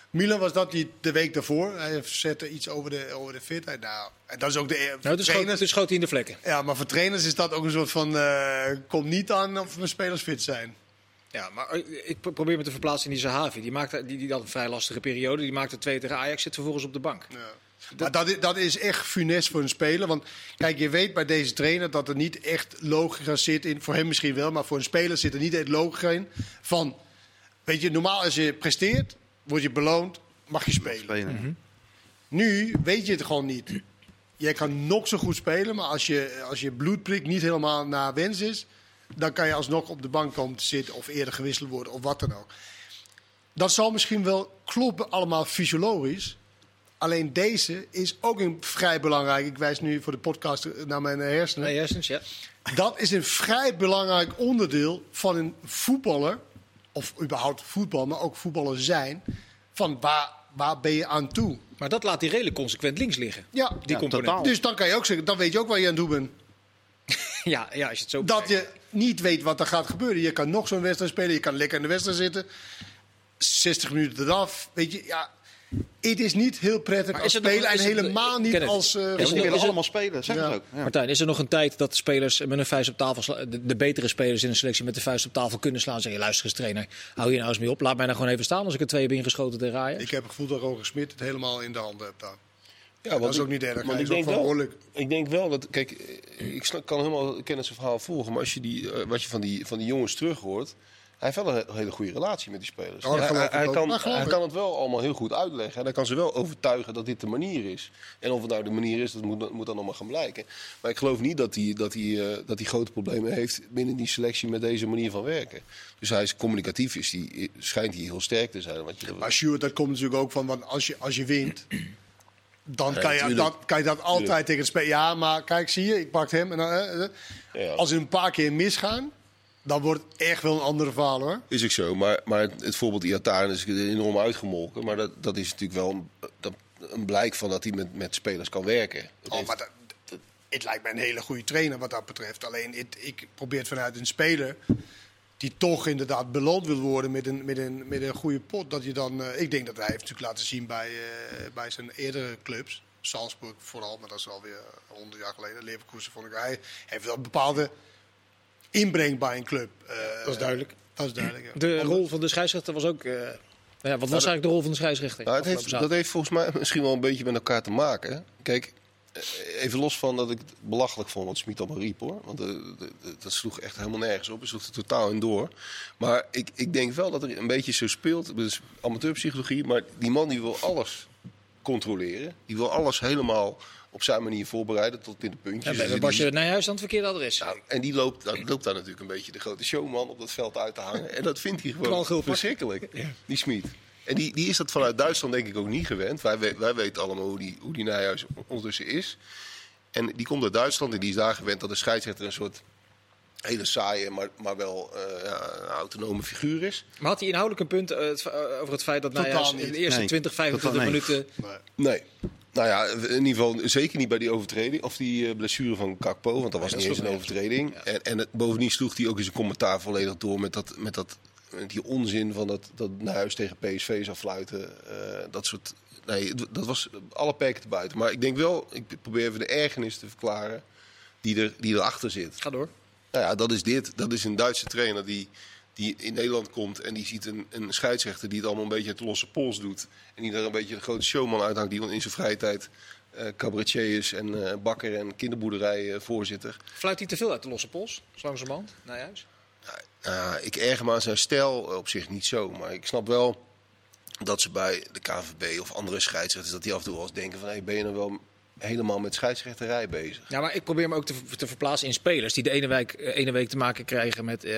Milan was dat die de week daarvoor. Hij zette iets over de, over de fitheid. Nou, en dat is ook de nou, dus schoot, trainers. dus schoot hij in de vlekken. Ja, maar voor trainers is dat ook een soort van... eh komt niet aan of mijn spelers fit zijn. Ja, maar eh, ik pro- probeer me te verplaatsen in die Zahavi. Die, maakte, die, die had een vrij lastige periode. Die maakte twee tegen Ajax, zit vervolgens op de bank. Ja. Maar dat is, dat is echt funest voor een speler. Want kijk, je weet bij deze trainer dat er niet echt logica zit in. Voor hem misschien wel, maar voor een speler zit er niet echt logica in. Van, weet je, normaal als je presteert, word je beloond, mag je spelen. Spelen. Nu weet je het gewoon niet. Jij kan nog zo goed spelen, maar als je, als je bloedprik niet helemaal naar wens is, dan kan je alsnog op de bank komen te zitten of eerder gewisseld worden of wat dan ook. Dat zal misschien wel kloppen, allemaal fysiologisch. Alleen deze is ook een vrij belangrijk. Ik wijs nu voor de podcast naar mijn hersenen. Nee, hersens, ja. Dat is een vrij belangrijk onderdeel van een voetballer, of überhaupt voetbal, maar ook voetballer zijn. Van waar, waar ben je aan toe? Maar dat laat hij redelijk consequent links liggen. Ja, Die Ja, component. totaal. dus dan kan je ook zeggen, dan weet je ook waar je aan toe bent. Ja, ja, als je het zo Dat je niet weet wat er gaat gebeuren. Je kan nog zo'n wedstrijd spelen, je kan lekker in de wedstrijd zitten. 60 minuten eraf. Weet je, ja. Het is niet heel prettig Maar als is het nog- speler en helemaal niet het. als... eh, Ja, ze het- willen allemaal spelen, zeg Ja. het ook. Ja. Martijn, is er nog een tijd dat spelers met een vuist op tafel sla- de, de betere spelers in een selectie met de vuist op tafel kunnen slaan? Zeg je, luister eens trainer, hou je nou eens mee op. Laat mij nou gewoon even staan als ik er twee heb ingeschoten tegen Ajax. Ik heb het gevoel dat Roger Smit het helemaal in de handen heeft daar. Ja, dat is ook niet erg. Hij ik is ook denk wel- verantwoordelijk. Ik denk wel dat, kijk, ik kan helemaal zijn verhaal volgen, maar als je die, eh, wat je van die, van die jongens terug hoort, heeft wel een he- hele goede relatie met die spelers. Oh, hij, hij, kan, hij kan het wel allemaal heel goed uitleggen en hij kan ze wel overtuigen dat dit de manier is. En of het nou de manier is, dat moet, moet dan nog maar gaan blijken. Maar ik geloof niet dat hij, dat, hij, eh, dat hij grote problemen heeft binnen die selectie met deze manier van werken. Dus hij is communicatief, is die, schijnt hij heel sterk te zijn. Want je, Maar Sjoerd, dat komt natuurlijk ook van, want als je, als je wint, dan Ja, kan, je, dat, kan je dat altijd tegen het spelen. Ja, maar kijk, zie je, ik pak hem. En dan, eh, eh. Ja. Als er een paar keer misgaan, dan wordt het echt wel een andere verhaal hoor. Is ook zo, maar, maar het, het voorbeeld Iataren is enorm uitgemolken. Maar dat, dat is natuurlijk wel een, dat- een blijk van dat hij met, met spelers kan werken. Dat Oh, heeft- maar dat, dat- het lijkt mij een hele goede trainer wat dat betreft. Alleen het, ik probeer het vanuit een speler die toch inderdaad beloond wil worden met een, met een, met een goede pot. Dat je dan, eh, ik denk dat hij heeft natuurlijk laten zien bij, eh, bij zijn eerdere clubs. Salzburg vooral, maar dat is alweer honderd jaar geleden. Leverkusen vond ik. Hij heeft wel bepaalde inbreng bij een club. Eh, Dat is duidelijk. Dat is duidelijk, ja. De rol van de scheidsrechter was ook... eh, ja, wat was eigenlijk de rol van de scheidsrechter? Nou, het heeft, dat heeft volgens mij misschien wel een beetje met elkaar te maken. Kijk, eh, even los van dat ik het belachelijk vond wat Smit allemaal riep hoor. Want dat sloeg echt helemaal nergens op. Het sloeg er totaal in door. Maar ik, ik denk wel dat er een beetje zo speelt. Dus amateurpsychologie. Maar die man die wil alles controleren. Die wil alles helemaal op zijn manier voorbereiden tot in de puntjes. Ja, Dus bij die- Basje Nijhuis aan het verkeerde adres. Nou, en die loopt, nou, loopt daar natuurlijk een beetje de grote showman op dat veld uit te hangen. En dat vindt hij gewoon verschrikkelijk, die Smit. En die, die is dat vanuit Duitsland denk ik ook niet gewend. Wij, wij weten allemaal hoe die, hoe die Nijhuis ondertussen is. En die komt uit Duitsland en die is daar gewend dat de scheidsrechter een soort hele saaie, maar, maar wel eh, ja, een autonome figuur is. Maar had hij inhoudelijk een punt eh, eh, over het feit dat Totaal Nijhuis in de eerste Nee, 20, 25 totaal nee. minuten... Nee. Nou ja, in ieder geval zeker niet bij die overtreding. Of die blessure van Kakpo, want dat was dat niet eens een overtreding. En, en het, bovendien sloeg hij ook in zijn commentaar volledig door met, dat, met, dat, met die onzin van dat, dat Nijhuis tegen PSV zou fluiten. Eh, dat soort... Nee, dat was alle perken te buiten. Maar ik denk wel, ik probeer even de ergernis te verklaren die, er, die erachter zit. Ga door. Nou ja, dat is dit. Dat is een Duitse trainer die, die in Nederland komt en die ziet een, een scheidsrechter die het allemaal een beetje uit de losse pols doet. En die daar een beetje de grote showman uithangt, die dan in zijn vrije tijd eh cabaretier is en eh, bakker en kinderboerderij eh, voorzitter. Fluit hij te veel uit de losse pols? Zo langzamerhand? Nijhuis? Nou, ik erger me aan zijn stijl op zich niet zo, maar ik snap wel dat ze bij de KVB of andere scheidsrechters, dat die af en toe wel eens denken van, hey, ben je nou wel helemaal met scheidsrechterij bezig? Ja, maar ik probeer me ook te, te verplaatsen in spelers die de ene week, eh, ene week te maken krijgen met, eh,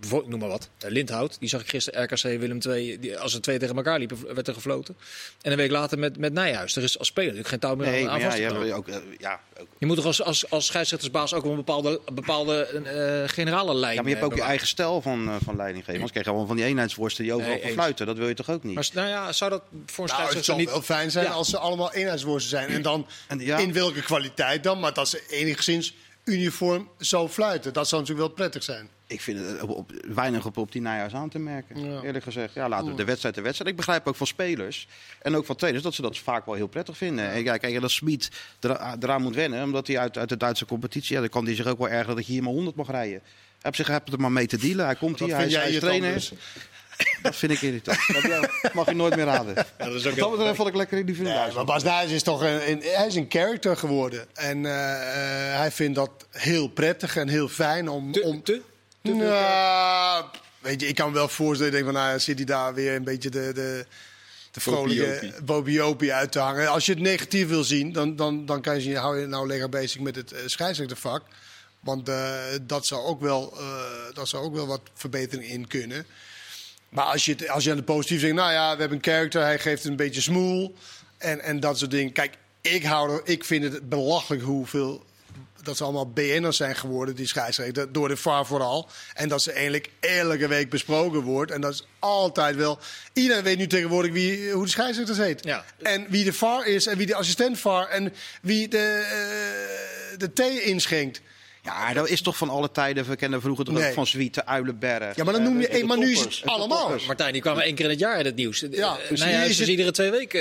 bijvoorbeeld, noem maar wat, eh, Lindhout. Die zag ik gisteren RKC Willem II, die, als er twee tegen elkaar liepen, werd er gefloten. En een week later met, met Nijhuis. Er is als speler natuurlijk geen touw meer Nee, aan, aan ja, vast te je hebt ook, ja, ook. Je moet toch als, als, als scheidsrechtersbaas ook wel een bepaalde, een bepaalde eh, generale lijn Ja, maar je hebt ook je eigen stijl van, van leiding geven. Anders krijg je gewoon van die eenheidsworsten die overal Nee, fluiten. Dat wil je toch ook niet? Maar nou ja, zou dat voor een Nou, het scheidsrechter zou niet... wel fijn zijn Ja. als ze allemaal eenheidsworsten zijn. En dan En ja. in welke kwaliteit dan, maar dat ze enigszins uniform zo fluiten. Dat zou natuurlijk wel prettig zijn. Ik vind het op, op- weinig op, op die Nijhuis aan te merken, Ja. eerlijk gezegd. Ja, laten we de wedstrijd de wedstrijd. Ik begrijp ook van spelers en ook van trainers dat ze dat vaak wel heel prettig vinden. En kijk, kijk dat Smit er- eraan moet wennen, omdat hij uit, uit de Duitse competitie... Ja, dan kan hij zich ook wel ergeren dat je hier maar 100 mag rijden. Hij heeft zich hij heeft er maar mee te dealen. Hij komt Dat hier, hij is, hij is trainer. Dat vind ik irritant. Dat mag je nooit meer raden. Ja, dat is ook Wat dat betreft vond ik lekker in die Nee, vrienden. maar Bas Nijs is toch een, een- hij is een character geworden. En eh, eh, hij vindt dat heel prettig en heel fijn om... Te, om te, nou, weet je, ik kan me wel voorstellen, ik denk van, nou, zit hij daar weer een beetje de, de, de vrolijke bobiopie uit te hangen. Als je het negatief wil zien, dan, dan, dan kan je zien, hou je nou lekker bezig met het eh, scheidsrechtervak. Want eh, dat, zou ook wel, eh, dat zou ook wel wat verbetering in kunnen. Maar als je, als je aan de positief zegt, nou ja, we hebben een character, hij geeft een beetje smoel en, en dat soort dingen. Kijk, ik, hou er, ik vind het belachelijk hoeveel dat ze allemaal BN'ers zijn geworden, die scheidsrechter, door de VAR vooral. En dat ze eigenlijk elke week besproken wordt. En dat is altijd wel... Iedereen weet nu tegenwoordig wie, hoe de scheidsrechter heet. Ja. En wie de VAR is en wie de assistent VAR en wie de, eh, de thee inschenkt. Ja, dat is toch van alle tijden. We kennen vroeger toch ook van Zwieten, Uilenberg. Ja, maar dan noem je- eh, de maar nu is het allemaal. Martijn, die kwamen één keer in het jaar in het nieuws. Ja, Ja, dus is het- iedere twee weken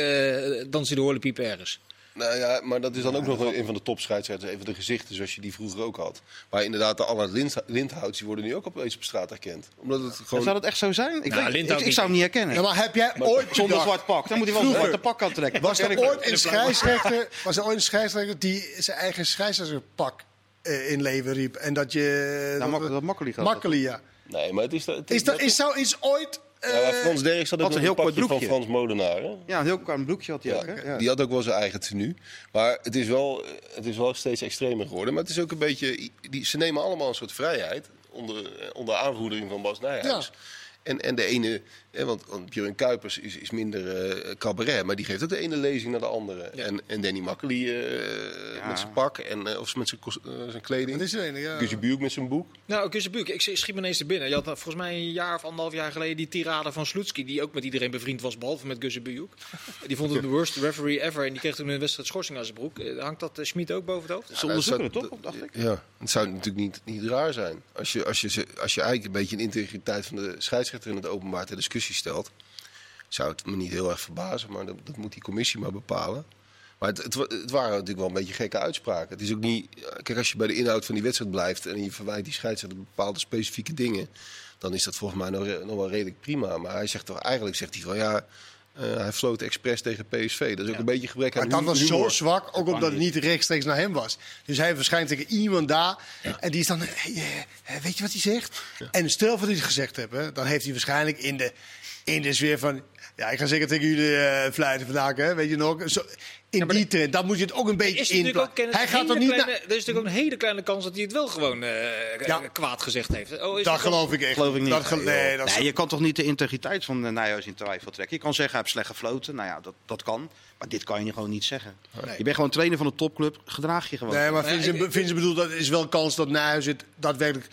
uh, dansen de horlepiep ergens. Nou ja, maar dat is dan ook nog een van de topscheidsrechters. Een van de gezichten zoals je die vroeger ook had. Maar inderdaad, de Lind- Lindhouts die worden nu ook opeens op straat herkend. Omdat het Ja, gewoon... Zou dat echt zo zijn? Ik, Nou, weet- ik, ik zou hem niet herkennen. Ja, maar heb jij ooit Zonder zwart pak. Dan moet hij wel een zwarte pak aantrekken. Was er ik ooit wel. een scheidsrechter, was er ooit een scheidsrechter die zijn eigen scheidsrechterpak eh, in leven riep? En dat je... Nou, Mak- dat Makkeli gaat dat. Makkeli, ja. Nee, maar het is... Het Is, dat, is zoiets ooit... eh, Ja, maar Frans Derks had ook Had een heel kort pakje van broekje. Frans Molenaar. Hè? Ja, een heel klein broekje had hij Ja, ook. Hè? Ja. Die had ook wel zijn eigen tenue. Maar het is wel, het is wel steeds extremer geworden. Maar het is ook een beetje... Die, ze nemen allemaal een soort vrijheid. Onder, onder aanvoering van Bas Nijhuis. En, en de ene... Want, want Björn Kuipers is, is minder eh, cabaret. Maar die geeft ook de ene lezing naar de andere. En, en Danny Makkely eh, Ja. met zijn pak. En, eh, of met zijn, kleding. Dat is een, ja. Buurk met zijn boek. Nou, Kussenbuuk, ik schiet me ineens te binnen. Je had volgens mij een jaar of anderhalf jaar geleden die tirade van Sloetski, die ook met iedereen bevriend was, behalve met Kussenbuuk. Die vond het de worst referee ever en die kreeg toen een wedstrijd schorsing aan zijn broek. Hangt dat uh, Schmid ook boven het hoofd? Ze onderzoeken het zou- toch, dacht ik. Ja, het zou natuurlijk niet, niet raar zijn. Als je, als, je, ze- als je eigenlijk een beetje de integriteit van de scheidsrechter in het openbaar ter discussie stelt, zou het me niet heel erg verbazen, maar dat, dat moet die commissie maar bepalen. Maar het, het, wa- het waren natuurlijk wel een beetje gekke uitspraken. Het is ook niet. Kijk, als je bij de inhoud van die wedstrijd blijft en je verwijt die scheidsrechter bepaalde specifieke dingen, dan is dat volgens mij nog, nog wel redelijk prima. Maar hij zegt toch eigenlijk zegt hij van ja. Eh, hij floot expres tegen PSV. Dat is ook een beetje gebrek aan Maar dat was zo zwak, ook omdat het niet rechtstreeks naar hem was. Dus hij verschijnt tegen iemand daar. En die is dan, hey, eh, weet je wat hij zegt? En stel voor dat hij het gezegd heeft, hè, dan heeft hij waarschijnlijk in de, in de sfeer van... Ja, ik ga zeker tegen jullie eh fluiten vandaag, hè, weet je nog? Zo, in maar die de- trend. Dan moet je het ook een beetje een Hij gaat er niet kleine, naar... er is natuurlijk ook een hele kleine kans dat hij het wel gewoon eh, Ja. kwaad gezegd heeft. Oh, is Dat geloof ik echt. Geloof ik niet. Dat, ge- nee, dat is- Nee, je kan toch niet de integriteit van uh, Nijhuis in twijfel trekken. Je kan zeggen, hij heeft slecht gefloten. Nou ja, dat, dat kan. Maar dit kan je gewoon niet zeggen. Nee. Je bent gewoon trainer van een topclub. Gedraag je gewoon. Nee, maar ik- Vincent bedoelt, dat is wel kans dat Nijhuis het daadwerkelijk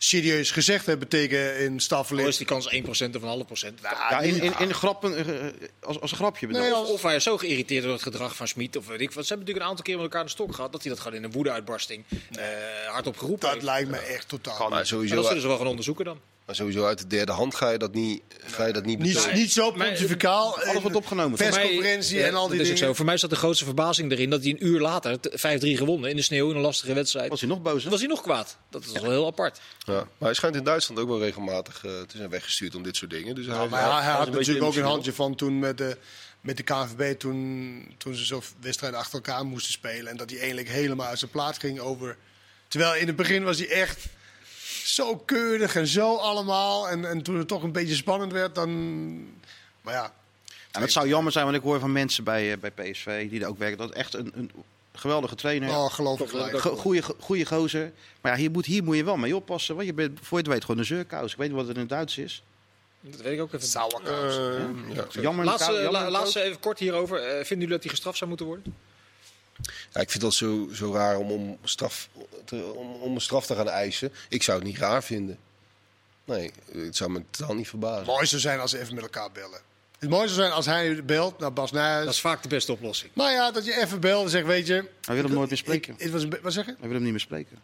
serieus gezegd heeft tegen in Of staffelid. is die kans 1% of een halve procent? ja, in, in, in grappen, eh, als, als een grapje bedoeld. Nee, Of, of hij is zo geïrriteerd door het gedrag van Smit. Of weet ik wat. Ze hebben natuurlijk een aantal keer met elkaar de stok gehad. Dat hij dat gewoon in een woedeuitbarsting eh hardop geroepen Dat heeft. lijkt me echt totaal. Maar sowieso, dat zullen ze wel gaan onderzoeken dan. Maar sowieso uit de derde hand ga je dat niet, ga je dat niet Niet, niet zo Maar- pontificaal. Alles wordt opgenomen. Voor mij- Persconferentie en al die dingen. Zo. Voor mij zat de grootste verbazing erin dat hij een uur later t- 5-3 gewonnen in de sneeuw in een lastige wedstrijd. Was hij nog boos? hè? Was hij nog kwaad. Dat is wel heel apart. Ja. Maar hij schijnt in Duitsland ook wel regelmatig eh, te zijn weggestuurd om dit soort dingen. Dus hij, Ja, maar hij, hij had natuurlijk ook een handje van toen met de, met de KNVB, toen, toen ze zo wedstrijden achter elkaar moesten spelen. En dat hij eigenlijk helemaal uit zijn plaat ging over. Terwijl in het begin was hij echt zo keurig en zo allemaal. En, en toen het toch een beetje spannend werd, dan. Maar ja, En het zou jammer zijn, want ik hoor van mensen bij, eh, bij PSV die er ook werken. Dat is echt een, een geweldige trainer. oh, geloof ik Toch wel gelijk. Go- Goeie, goeie gozer. Maar ja, hier moet, hier moet je wel mee oppassen. Want je bent, voor je het weet, gewoon een zeurkous. Ik weet niet wat het in het Duits is. Dat weet ik ook even. Sauerkraut. Eh, ja. Jammer. Laatste, jammer- la- laatste even kort hierover. Eh, vinden jullie dat hij gestraft zou moeten worden? Ja, ik vind dat zo, zo raar om, om, straf, te, om, om een straf te gaan eisen. Ik zou het niet raar vinden. Nee, het zou me totaal niet verbazen. mooi zou zijn als ze even met elkaar bellen. Het mooiste zou zijn als hij belt naar Bas Nijhuis. Dat is vaak de beste oplossing. Maar ja, dat je even belt en zegt, weet je... Hij wil hem nooit meer spreken. Ik, was wat zeg je? Hij wil hem niet meer spreken.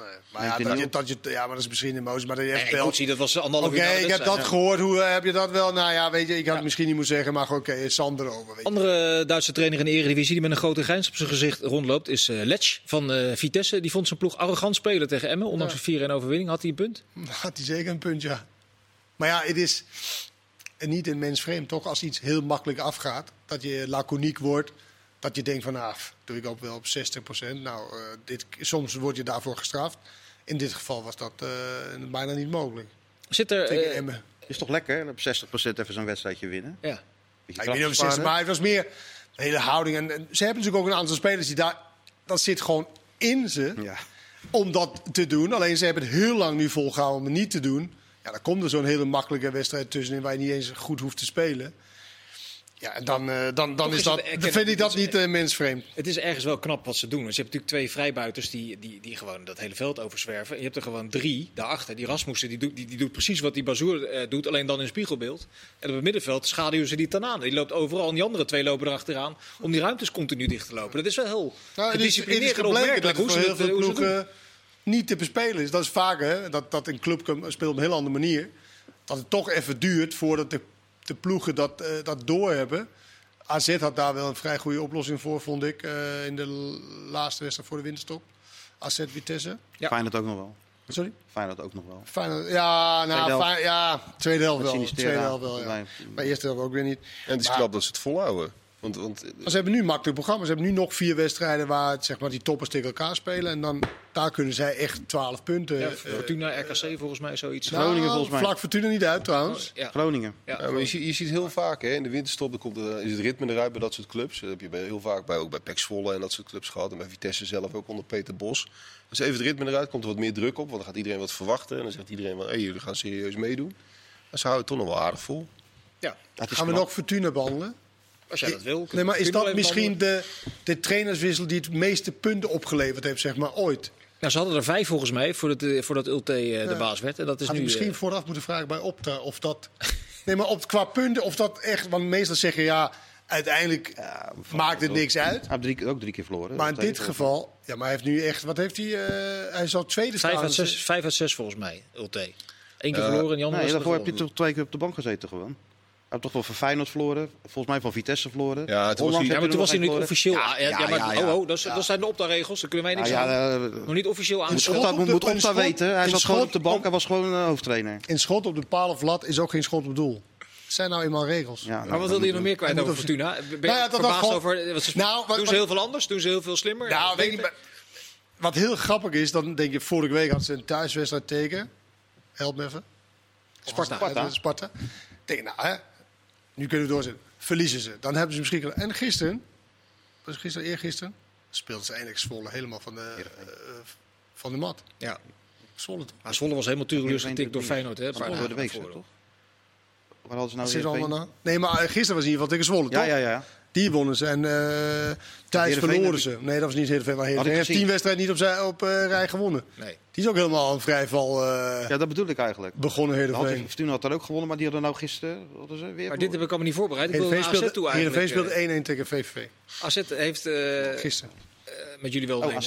Nee, maar ja, dat je, dat je, ja, maar dat is misschien emotie. Maar dat je even Nee, dat was anderhalf Oké, de ik heb dat gehoord. Hoe eh, heb je dat wel? Nou ja, weet je, ik had het misschien niet moeten zeggen, maar oké, Sander over. Weet je. Andere Duitse trainer in de Eredivisie die met een grote grijns op zijn gezicht rondloopt is eh Letch van eh, Vitesse. Die vond zijn ploeg arrogant spelen tegen Emmen. Ondanks een 4-1 overwinning had hij een punt. Had hij zeker een punt, ja. Maar ja, het is niet in mens vreemd, toch? Als iets heel makkelijk afgaat, dat je laconiek wordt. Dat je denkt van, nou, pff, doe ik ook wel op 60 Nou, eh, dit, soms word je daarvoor gestraft. In dit geval was dat eh, bijna niet mogelijk. Zit er... Tegen eh, Emmen. Is toch lekker? hè? Op 60% even zo'n wedstrijdje winnen. ja. Ik weet niet of kracht het 60, maar het was meer de hele houding. En, en ze hebben natuurlijk ook een aantal spelers die daar... Dat zit gewoon in ze. Ja. om dat te doen. Alleen ze hebben het heel lang nu volgehouden om het niet te doen. Ja, dan komt er zo'n hele makkelijke wedstrijd tussenin waar je niet eens goed hoeft te spelen. Ja, en dan, eh, dan, dan is is dat, dan vind ik dat niet eh, mensvreemd. Het is ergens wel knap wat ze doen. Want je hebt natuurlijk twee vrijbuiters die, die, die gewoon dat hele veld overzwerven. En je hebt er gewoon drie daarachter. Die Rasmussen die doet, die, die doet precies wat die Bazoer eh, doet, alleen dan in spiegelbeeld. En op het middenveld schaduwen ze die dan aan. Die loopt overal en die andere twee lopen erachteraan om die ruimtes continu dicht te lopen. Dat is wel heel Nou, gedisciplineerd en opmerkelijk hoe ze heel veel hoe ploegen niet te bespelen is. Dat is vaak hè, dat, dat een club speelt op een heel andere manier. Dat het toch even duurt voordat de, de ploegen dat, eh, dat doorhebben. AZ had daar wel een vrij goede oplossing voor, vond ik. eh, in de laatste wedstrijd voor de winterstop. AZ Vitesse. Ja. Feyenoord ook nog wel. Sorry? Feyenoord ook nog wel. Feyenoord, ja, nou, Tweede helft. fijn- ja, tweede helft wel. Tweede helft wel, ja. Maar eerste helft ook weer niet. En het is knap dat ze het volhouden. Want, ze hebben nu een makkelijk programma. Ze hebben nu nog vier wedstrijden waar het, zeg maar, die toppers tegen elkaar spelen. En dan daar kunnen zij echt 12 punten. Ja, eh, Fortuna, RKC volgens mij zoiets. nou, Groningen volgens mij. Vlak Fortuna niet uit trouwens. Ja. Groningen. Ja. Ja, maar je, ziet, je ziet heel vaak, hè, in de winterstop dan komt er, is het ritme eruit bij dat soort clubs. Dat heb je bij, heel vaak bij, ook bij PEC Zwolle en dat soort clubs gehad. En bij Vitesse zelf ook onder Peter Bos. Dus even het ritme eruit, komt er wat meer druk op. Want dan gaat iedereen wat verwachten. En dan zegt iedereen van, hé, jullie gaan serieus meedoen. Maar ze houden het toch nog wel aardig vol. Ja. Gaan we knap. nog Fortuna behandelen? Als jij dat wil. Nee, maar is dat misschien de, de trainerswissel die het meeste punten opgeleverd heeft, zeg maar, ooit? Nou, ze hadden er vijf volgens mij voordat, eh, voordat Ulte eh, de baas werd. En dat is Had nu. ik misschien eh, vooraf moeten vragen bij Opta of dat... nee, maar op, qua punten of dat echt... Want meestal zeggen ja, uiteindelijk maakt het niks uit. Hij heeft drie, ook drie keer verloren. Maar in dit geval... Ja, maar hij heeft nu echt... Wat heeft hij? eh, hij zal tweede staan. vijf, uit dus- zes, vijf uit zes volgens mij, Ulte. Eén keer Eh, verloren en die andere Nee, was daarvoor heb je toch twee keer op de bank gezeten gewoon. Hij heeft toch wel van Feyenoord verloren. Volgens mij van Vitesse verloren. Ja, toen was hij- Ja, maar toen was hij niet officieel. Ja, ja, ja, maar ja, oh, ja. oh, dat, is- dat zijn de opta-regels. Daar kunnen wij niks ja, aan. eh, Nog niet officieel aan. Schot Opta op de- moet Opta schot- weten. Hij zat gewoon op de bank. op- Hij was gewoon een hoofdtrainer. Een schot op de paal of lat is ook geen schot op doel. Het zijn nou eenmaal regels. Ja, Maar wat wilde je nog meer kwijt over moet Fortuna? Ben je Nou ja, dat was verbaasd gewoon- over... Wat ze, Nou, wat- doen ze heel veel anders? Doen ze heel veel slimmer? Nou, weet je, Beter? maar- wat heel grappig is, dan denk je, vorige week had ze een thuiswedstrijd tegen. Help me even. Sparta. Sparta. Sparta. Denk, nou, hè, nu kunnen we doorzetten. Verliezen ze. Dan hebben ze misschien. En gisteren was gisteren, eergisteren, speelden ze eindelijk Zwolle helemaal van de, eh, van de mat. Ja. Zwolle? Maar Zwolle was helemaal Heerenveen getikt door Feyenoord. Hè? Paar Door de week, toch? Waar hadden ze nou weer allemaal na? Nee, maar eh, gisteren was in ieder geval tegen Zwolle, Ja, toch? ja, ja. Die wonnen ze. En eh thuis Heerenveen verloren ze. Nee, dat was niet Heerenveen, maar Had ik Heerenveen heeft tien wedstrijden niet op, zij, op eh, rij gewonnen. Nee. Die is ook helemaal een vrijval eh, Ja, dat bedoel ik eigenlijk. begonnen, Heerenveen. Fortuna had daar ook gewonnen, maar die hadden nou gisteren hadden ze weer Maar dit heb ik allemaal niet voorbereid. Ik Heerenveen AZ toe speelde, Heerenveen eigenlijk. speelde 1-1 tegen VVV. AZ heeft eh, Gisteren. eh, met jullie wel Oh. AZ.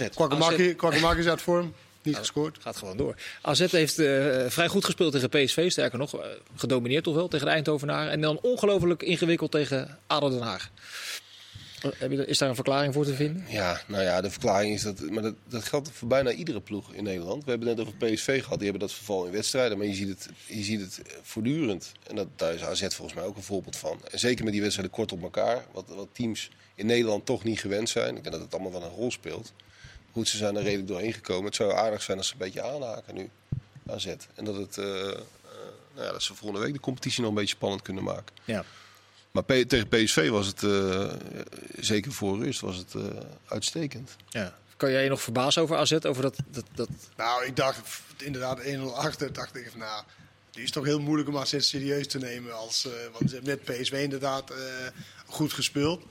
Is uit vorm. Niet gescoord. Gaat gewoon door. AZ heeft eh, vrij goed gespeeld tegen PSV. Sterker nog, eh, gedomineerd toch wel tegen de Eindhovenaren. En dan ongelooflijk ingewikkeld tegen ADO Den Haag. Eh, is daar een verklaring voor te vinden? Ja, nou ja, de verklaring is dat. Maar dat, dat geldt voor bijna iedere ploeg in Nederland. We hebben het net over PSV gehad, die hebben dat verval in wedstrijden. Maar je ziet het, je ziet het voortdurend. En dat, daar is AZ volgens mij ook een voorbeeld van. En zeker met die wedstrijden kort op elkaar. Wat, wat teams in Nederland toch niet gewend zijn. Ik denk dat het allemaal wel een rol speelt. Goed, ze zijn er redelijk doorheen gekomen. Het zou aardig zijn als ze een beetje aanhaken nu. AZ. En dat, het, eh, eh, nou ja, dat ze volgende week de competitie nog een beetje spannend kunnen maken. Ja. Maar P- tegen PSV was het, eh, zeker voor rust, was het eh, uitstekend. ja. Kan jij je nog verbazen over AZ? Over dat, dat, dat... Nou, ik dacht inderdaad 1-0 achter. dacht ik van nou, die is toch heel moeilijk om AZ serieus te nemen. Als, eh, want ze hebben net PSV inderdaad eh, goed gespeeld.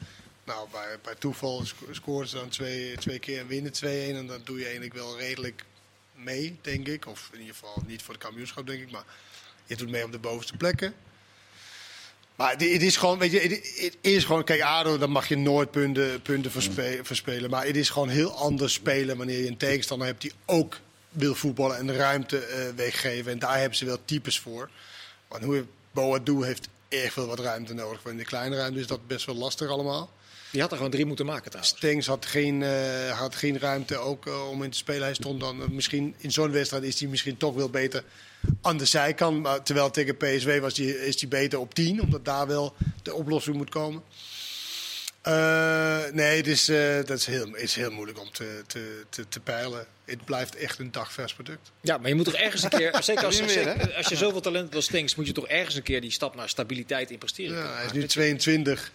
Nou, bij, bij toeval sco- scoren ze dan twee, twee keer en winnen 2-1. En dan doe je eigenlijk wel redelijk mee, denk ik. Of in ieder geval niet voor de kampioenschap, denk ik. Maar je doet mee op de bovenste plekken. Maar het het is gewoon, weet je, het- het is gewoon, kijk, ADO, dan mag je nooit punten, punten verspe- verspelen. Maar het is gewoon heel anders spelen wanneer je een tegenstander hebt die ook wil voetballen en de ruimte eh, weggeven. En daar hebben ze wel types voor. Want hoe Boadu heeft erg veel wat ruimte nodig. Want in de kleine ruimte is dat best wel lastig allemaal. Die had er gewoon drie moeten maken trouwens. Stengs had geen, eh, had geen ruimte ook eh, om in te spelen. Hij stond dan eh, misschien in zo'n wedstrijd is hij misschien toch wel beter aan de zijkant. Maar terwijl tegen PSV was die, is hij beter op 10, omdat daar wel de oplossing moet komen. Eh, nee, het is, eh, dat is heel, is heel moeilijk om te, te, te, te peilen. Het blijft echt een dagvers product. Ja, maar je moet toch ergens een keer, zeker als, zeker als je zoveel talent als Stenks, moet je toch ergens een keer die stap naar stabiliteit in presteren. Ja, hij is nu 22.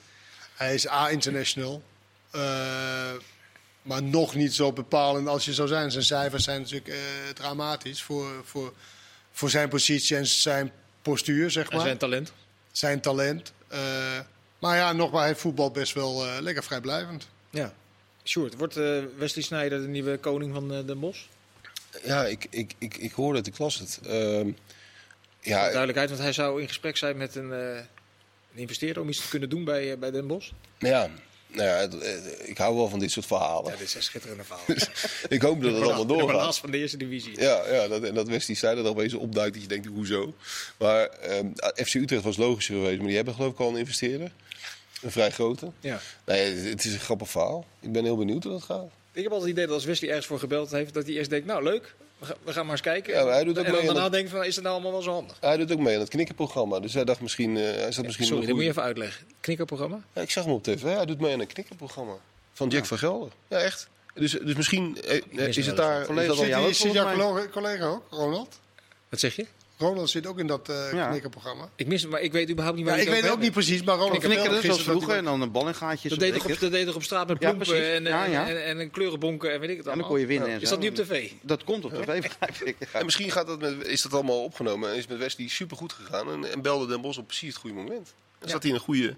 Hij is A-international. Eh, maar nog niet zo bepalend als je zou zijn. Zijn cijfers zijn natuurlijk eh, dramatisch voor, voor, voor zijn positie en zijn postuur, zeg En maar. zijn talent. Zijn talent. Eh, maar ja, nogmaals, hij voetbalt best wel eh, lekker vrijblijvend. Ja. Sjoerd, wordt Wesley Sneijder de nieuwe koning van Den Bosch? Ja, ik, ik, ik, ik hoorde het, ik las het. Ehm, ja, Duidelijkheid, want hij zou in gesprek zijn met een, een investeerder om iets te kunnen doen bij, eh, bij Den Bosch. ja, nou ja, eh, ik hou wel van dit soort verhalen. Ja, dit is een schitterende verhaal. Ik hoop dat het allemaal De balans doorgaat. van de eerste divisie. Ja, ja dat, en dat Wesley Sneijder er opeens opduikt dat je denkt, hoezo? Maar ehm, FC Utrecht was logischer geweest, maar die hebben geloof ik al een investeerder. Een vrij grote. Ja. Nee, het- het is een grappig verhaal. Ik ben heel benieuwd hoe dat gaat. Ik heb altijd het idee dat als Wesley ergens voor gebeld heeft, dat hij eerst denkt, nou leuk, we gaan, we gaan maar eens kijken. Ja, maar hij doet ook en dan mee aan daarna van, is het nou allemaal wel zo handig? Hij doet ook mee aan het knikkerprogramma. Dus hij dacht misschien... eh, hij zat misschien Sorry, dat moet je even uitleggen. Knikkerprogramma? Ja, ik zag hem op tv. Hij doet mee aan een knikkerprogramma. Van Jack van Gelder. Ja, echt. Dus, dus misschien eh, mis is het daar... Is dat jou Zit, jouw collega ook, Ronald? Wat zeg je? Ronald zit ook in dat eh Ja. knikkerprogramma. Ik mis hem, maar ik weet überhaupt niet Ja, waar ik je het weet ook niet precies, maar Ronald Knikkeren, vertelde zoals gisteren dat vroeger. En dan een bal in gaatjes. Dat deed, op, ik dat deed toch op straat met Ja, precies. en, Ja, en, ja. en, en, en kleurenbonken en weet ik het Ja, dan allemaal. kon je winnen. en Is dat nu op tv? Dat komt op tv, begrijp ik. Ja, misschien gaat dat met, is dat allemaal opgenomen en is met Wesley supergoed gegaan. En, en belde Den Bos op precies het goede moment. En zat hij in een goede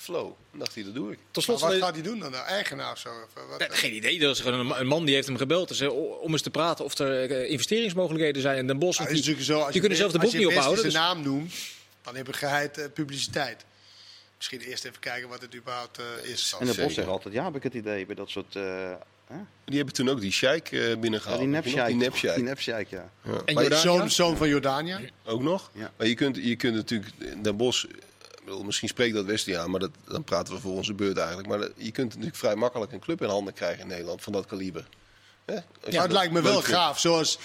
flow. En dacht hij, dat doe ik. Tot Maar slot wat de- gaat hij doen dan? De eigenaar of zo? Of, wat? Nee, geen idee. Dat is gewoon een, man die heeft hem gebeld dus, om eens te praten of er eh, investeringsmogelijkheden zijn in Den Bosch. Ja, die, zo, als die kunnen zelf de als boek niet ophouden. zijn Dus, naam noemt, dan heb je geheid eh, publiciteit. Misschien eerst even kijken wat het überhaupt eh, is. En de Zeker. Bos zegt altijd, ja, heb ik het idee bij dat soort... eh, hè? Die hebben toen ook die sheik eh Ja, binnengehaald. die je nepsjeik. Die nepsjeik. Die ja. Ja. En je-? Zoon, zoon van Jordania. Ook nog? Ja. Maar je kunt, je kunt natuurlijk Den Bos. Bedoel, Misschien spreekt dat Wesley aan, maar dat, dan praten we voor onze beurt eigenlijk. Maar dat- je kunt natuurlijk vrij makkelijk een club in handen krijgen in Nederland van dat kaliber. Maar het dat lijkt me wel gaaf. Zoals,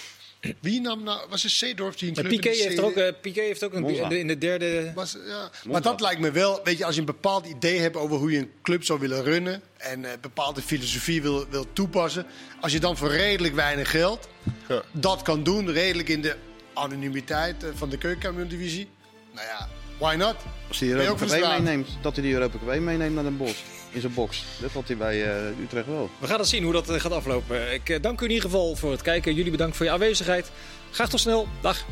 wie nam nou, was het Seedorf die een club Piqué in de heeft, ook, eh, Piqué heeft ook een, Monza. in, de, in de derde... Was, ja. Maar dat lijkt me wel, weet je, als je een bepaald idee hebt over hoe je een club zou willen runnen en een bepaalde filosofie wil, wil toepassen, als je dan voor redelijk weinig geld Ja. dat kan doen, redelijk in de anonimiteit eh, van de keukenkampioen-divisie, nou ja, why not? Als hij de Europa Cup meeneemt, dat hij de Europa Cup meeneemt naar Den Bosch. in zijn box. Dat had hij bij eh, Utrecht wel. We gaan het zien hoe dat eh, gaat aflopen. Ik eh, dank u in ieder geval voor het kijken. Jullie bedankt voor je aanwezigheid. Graag tot snel. Dag.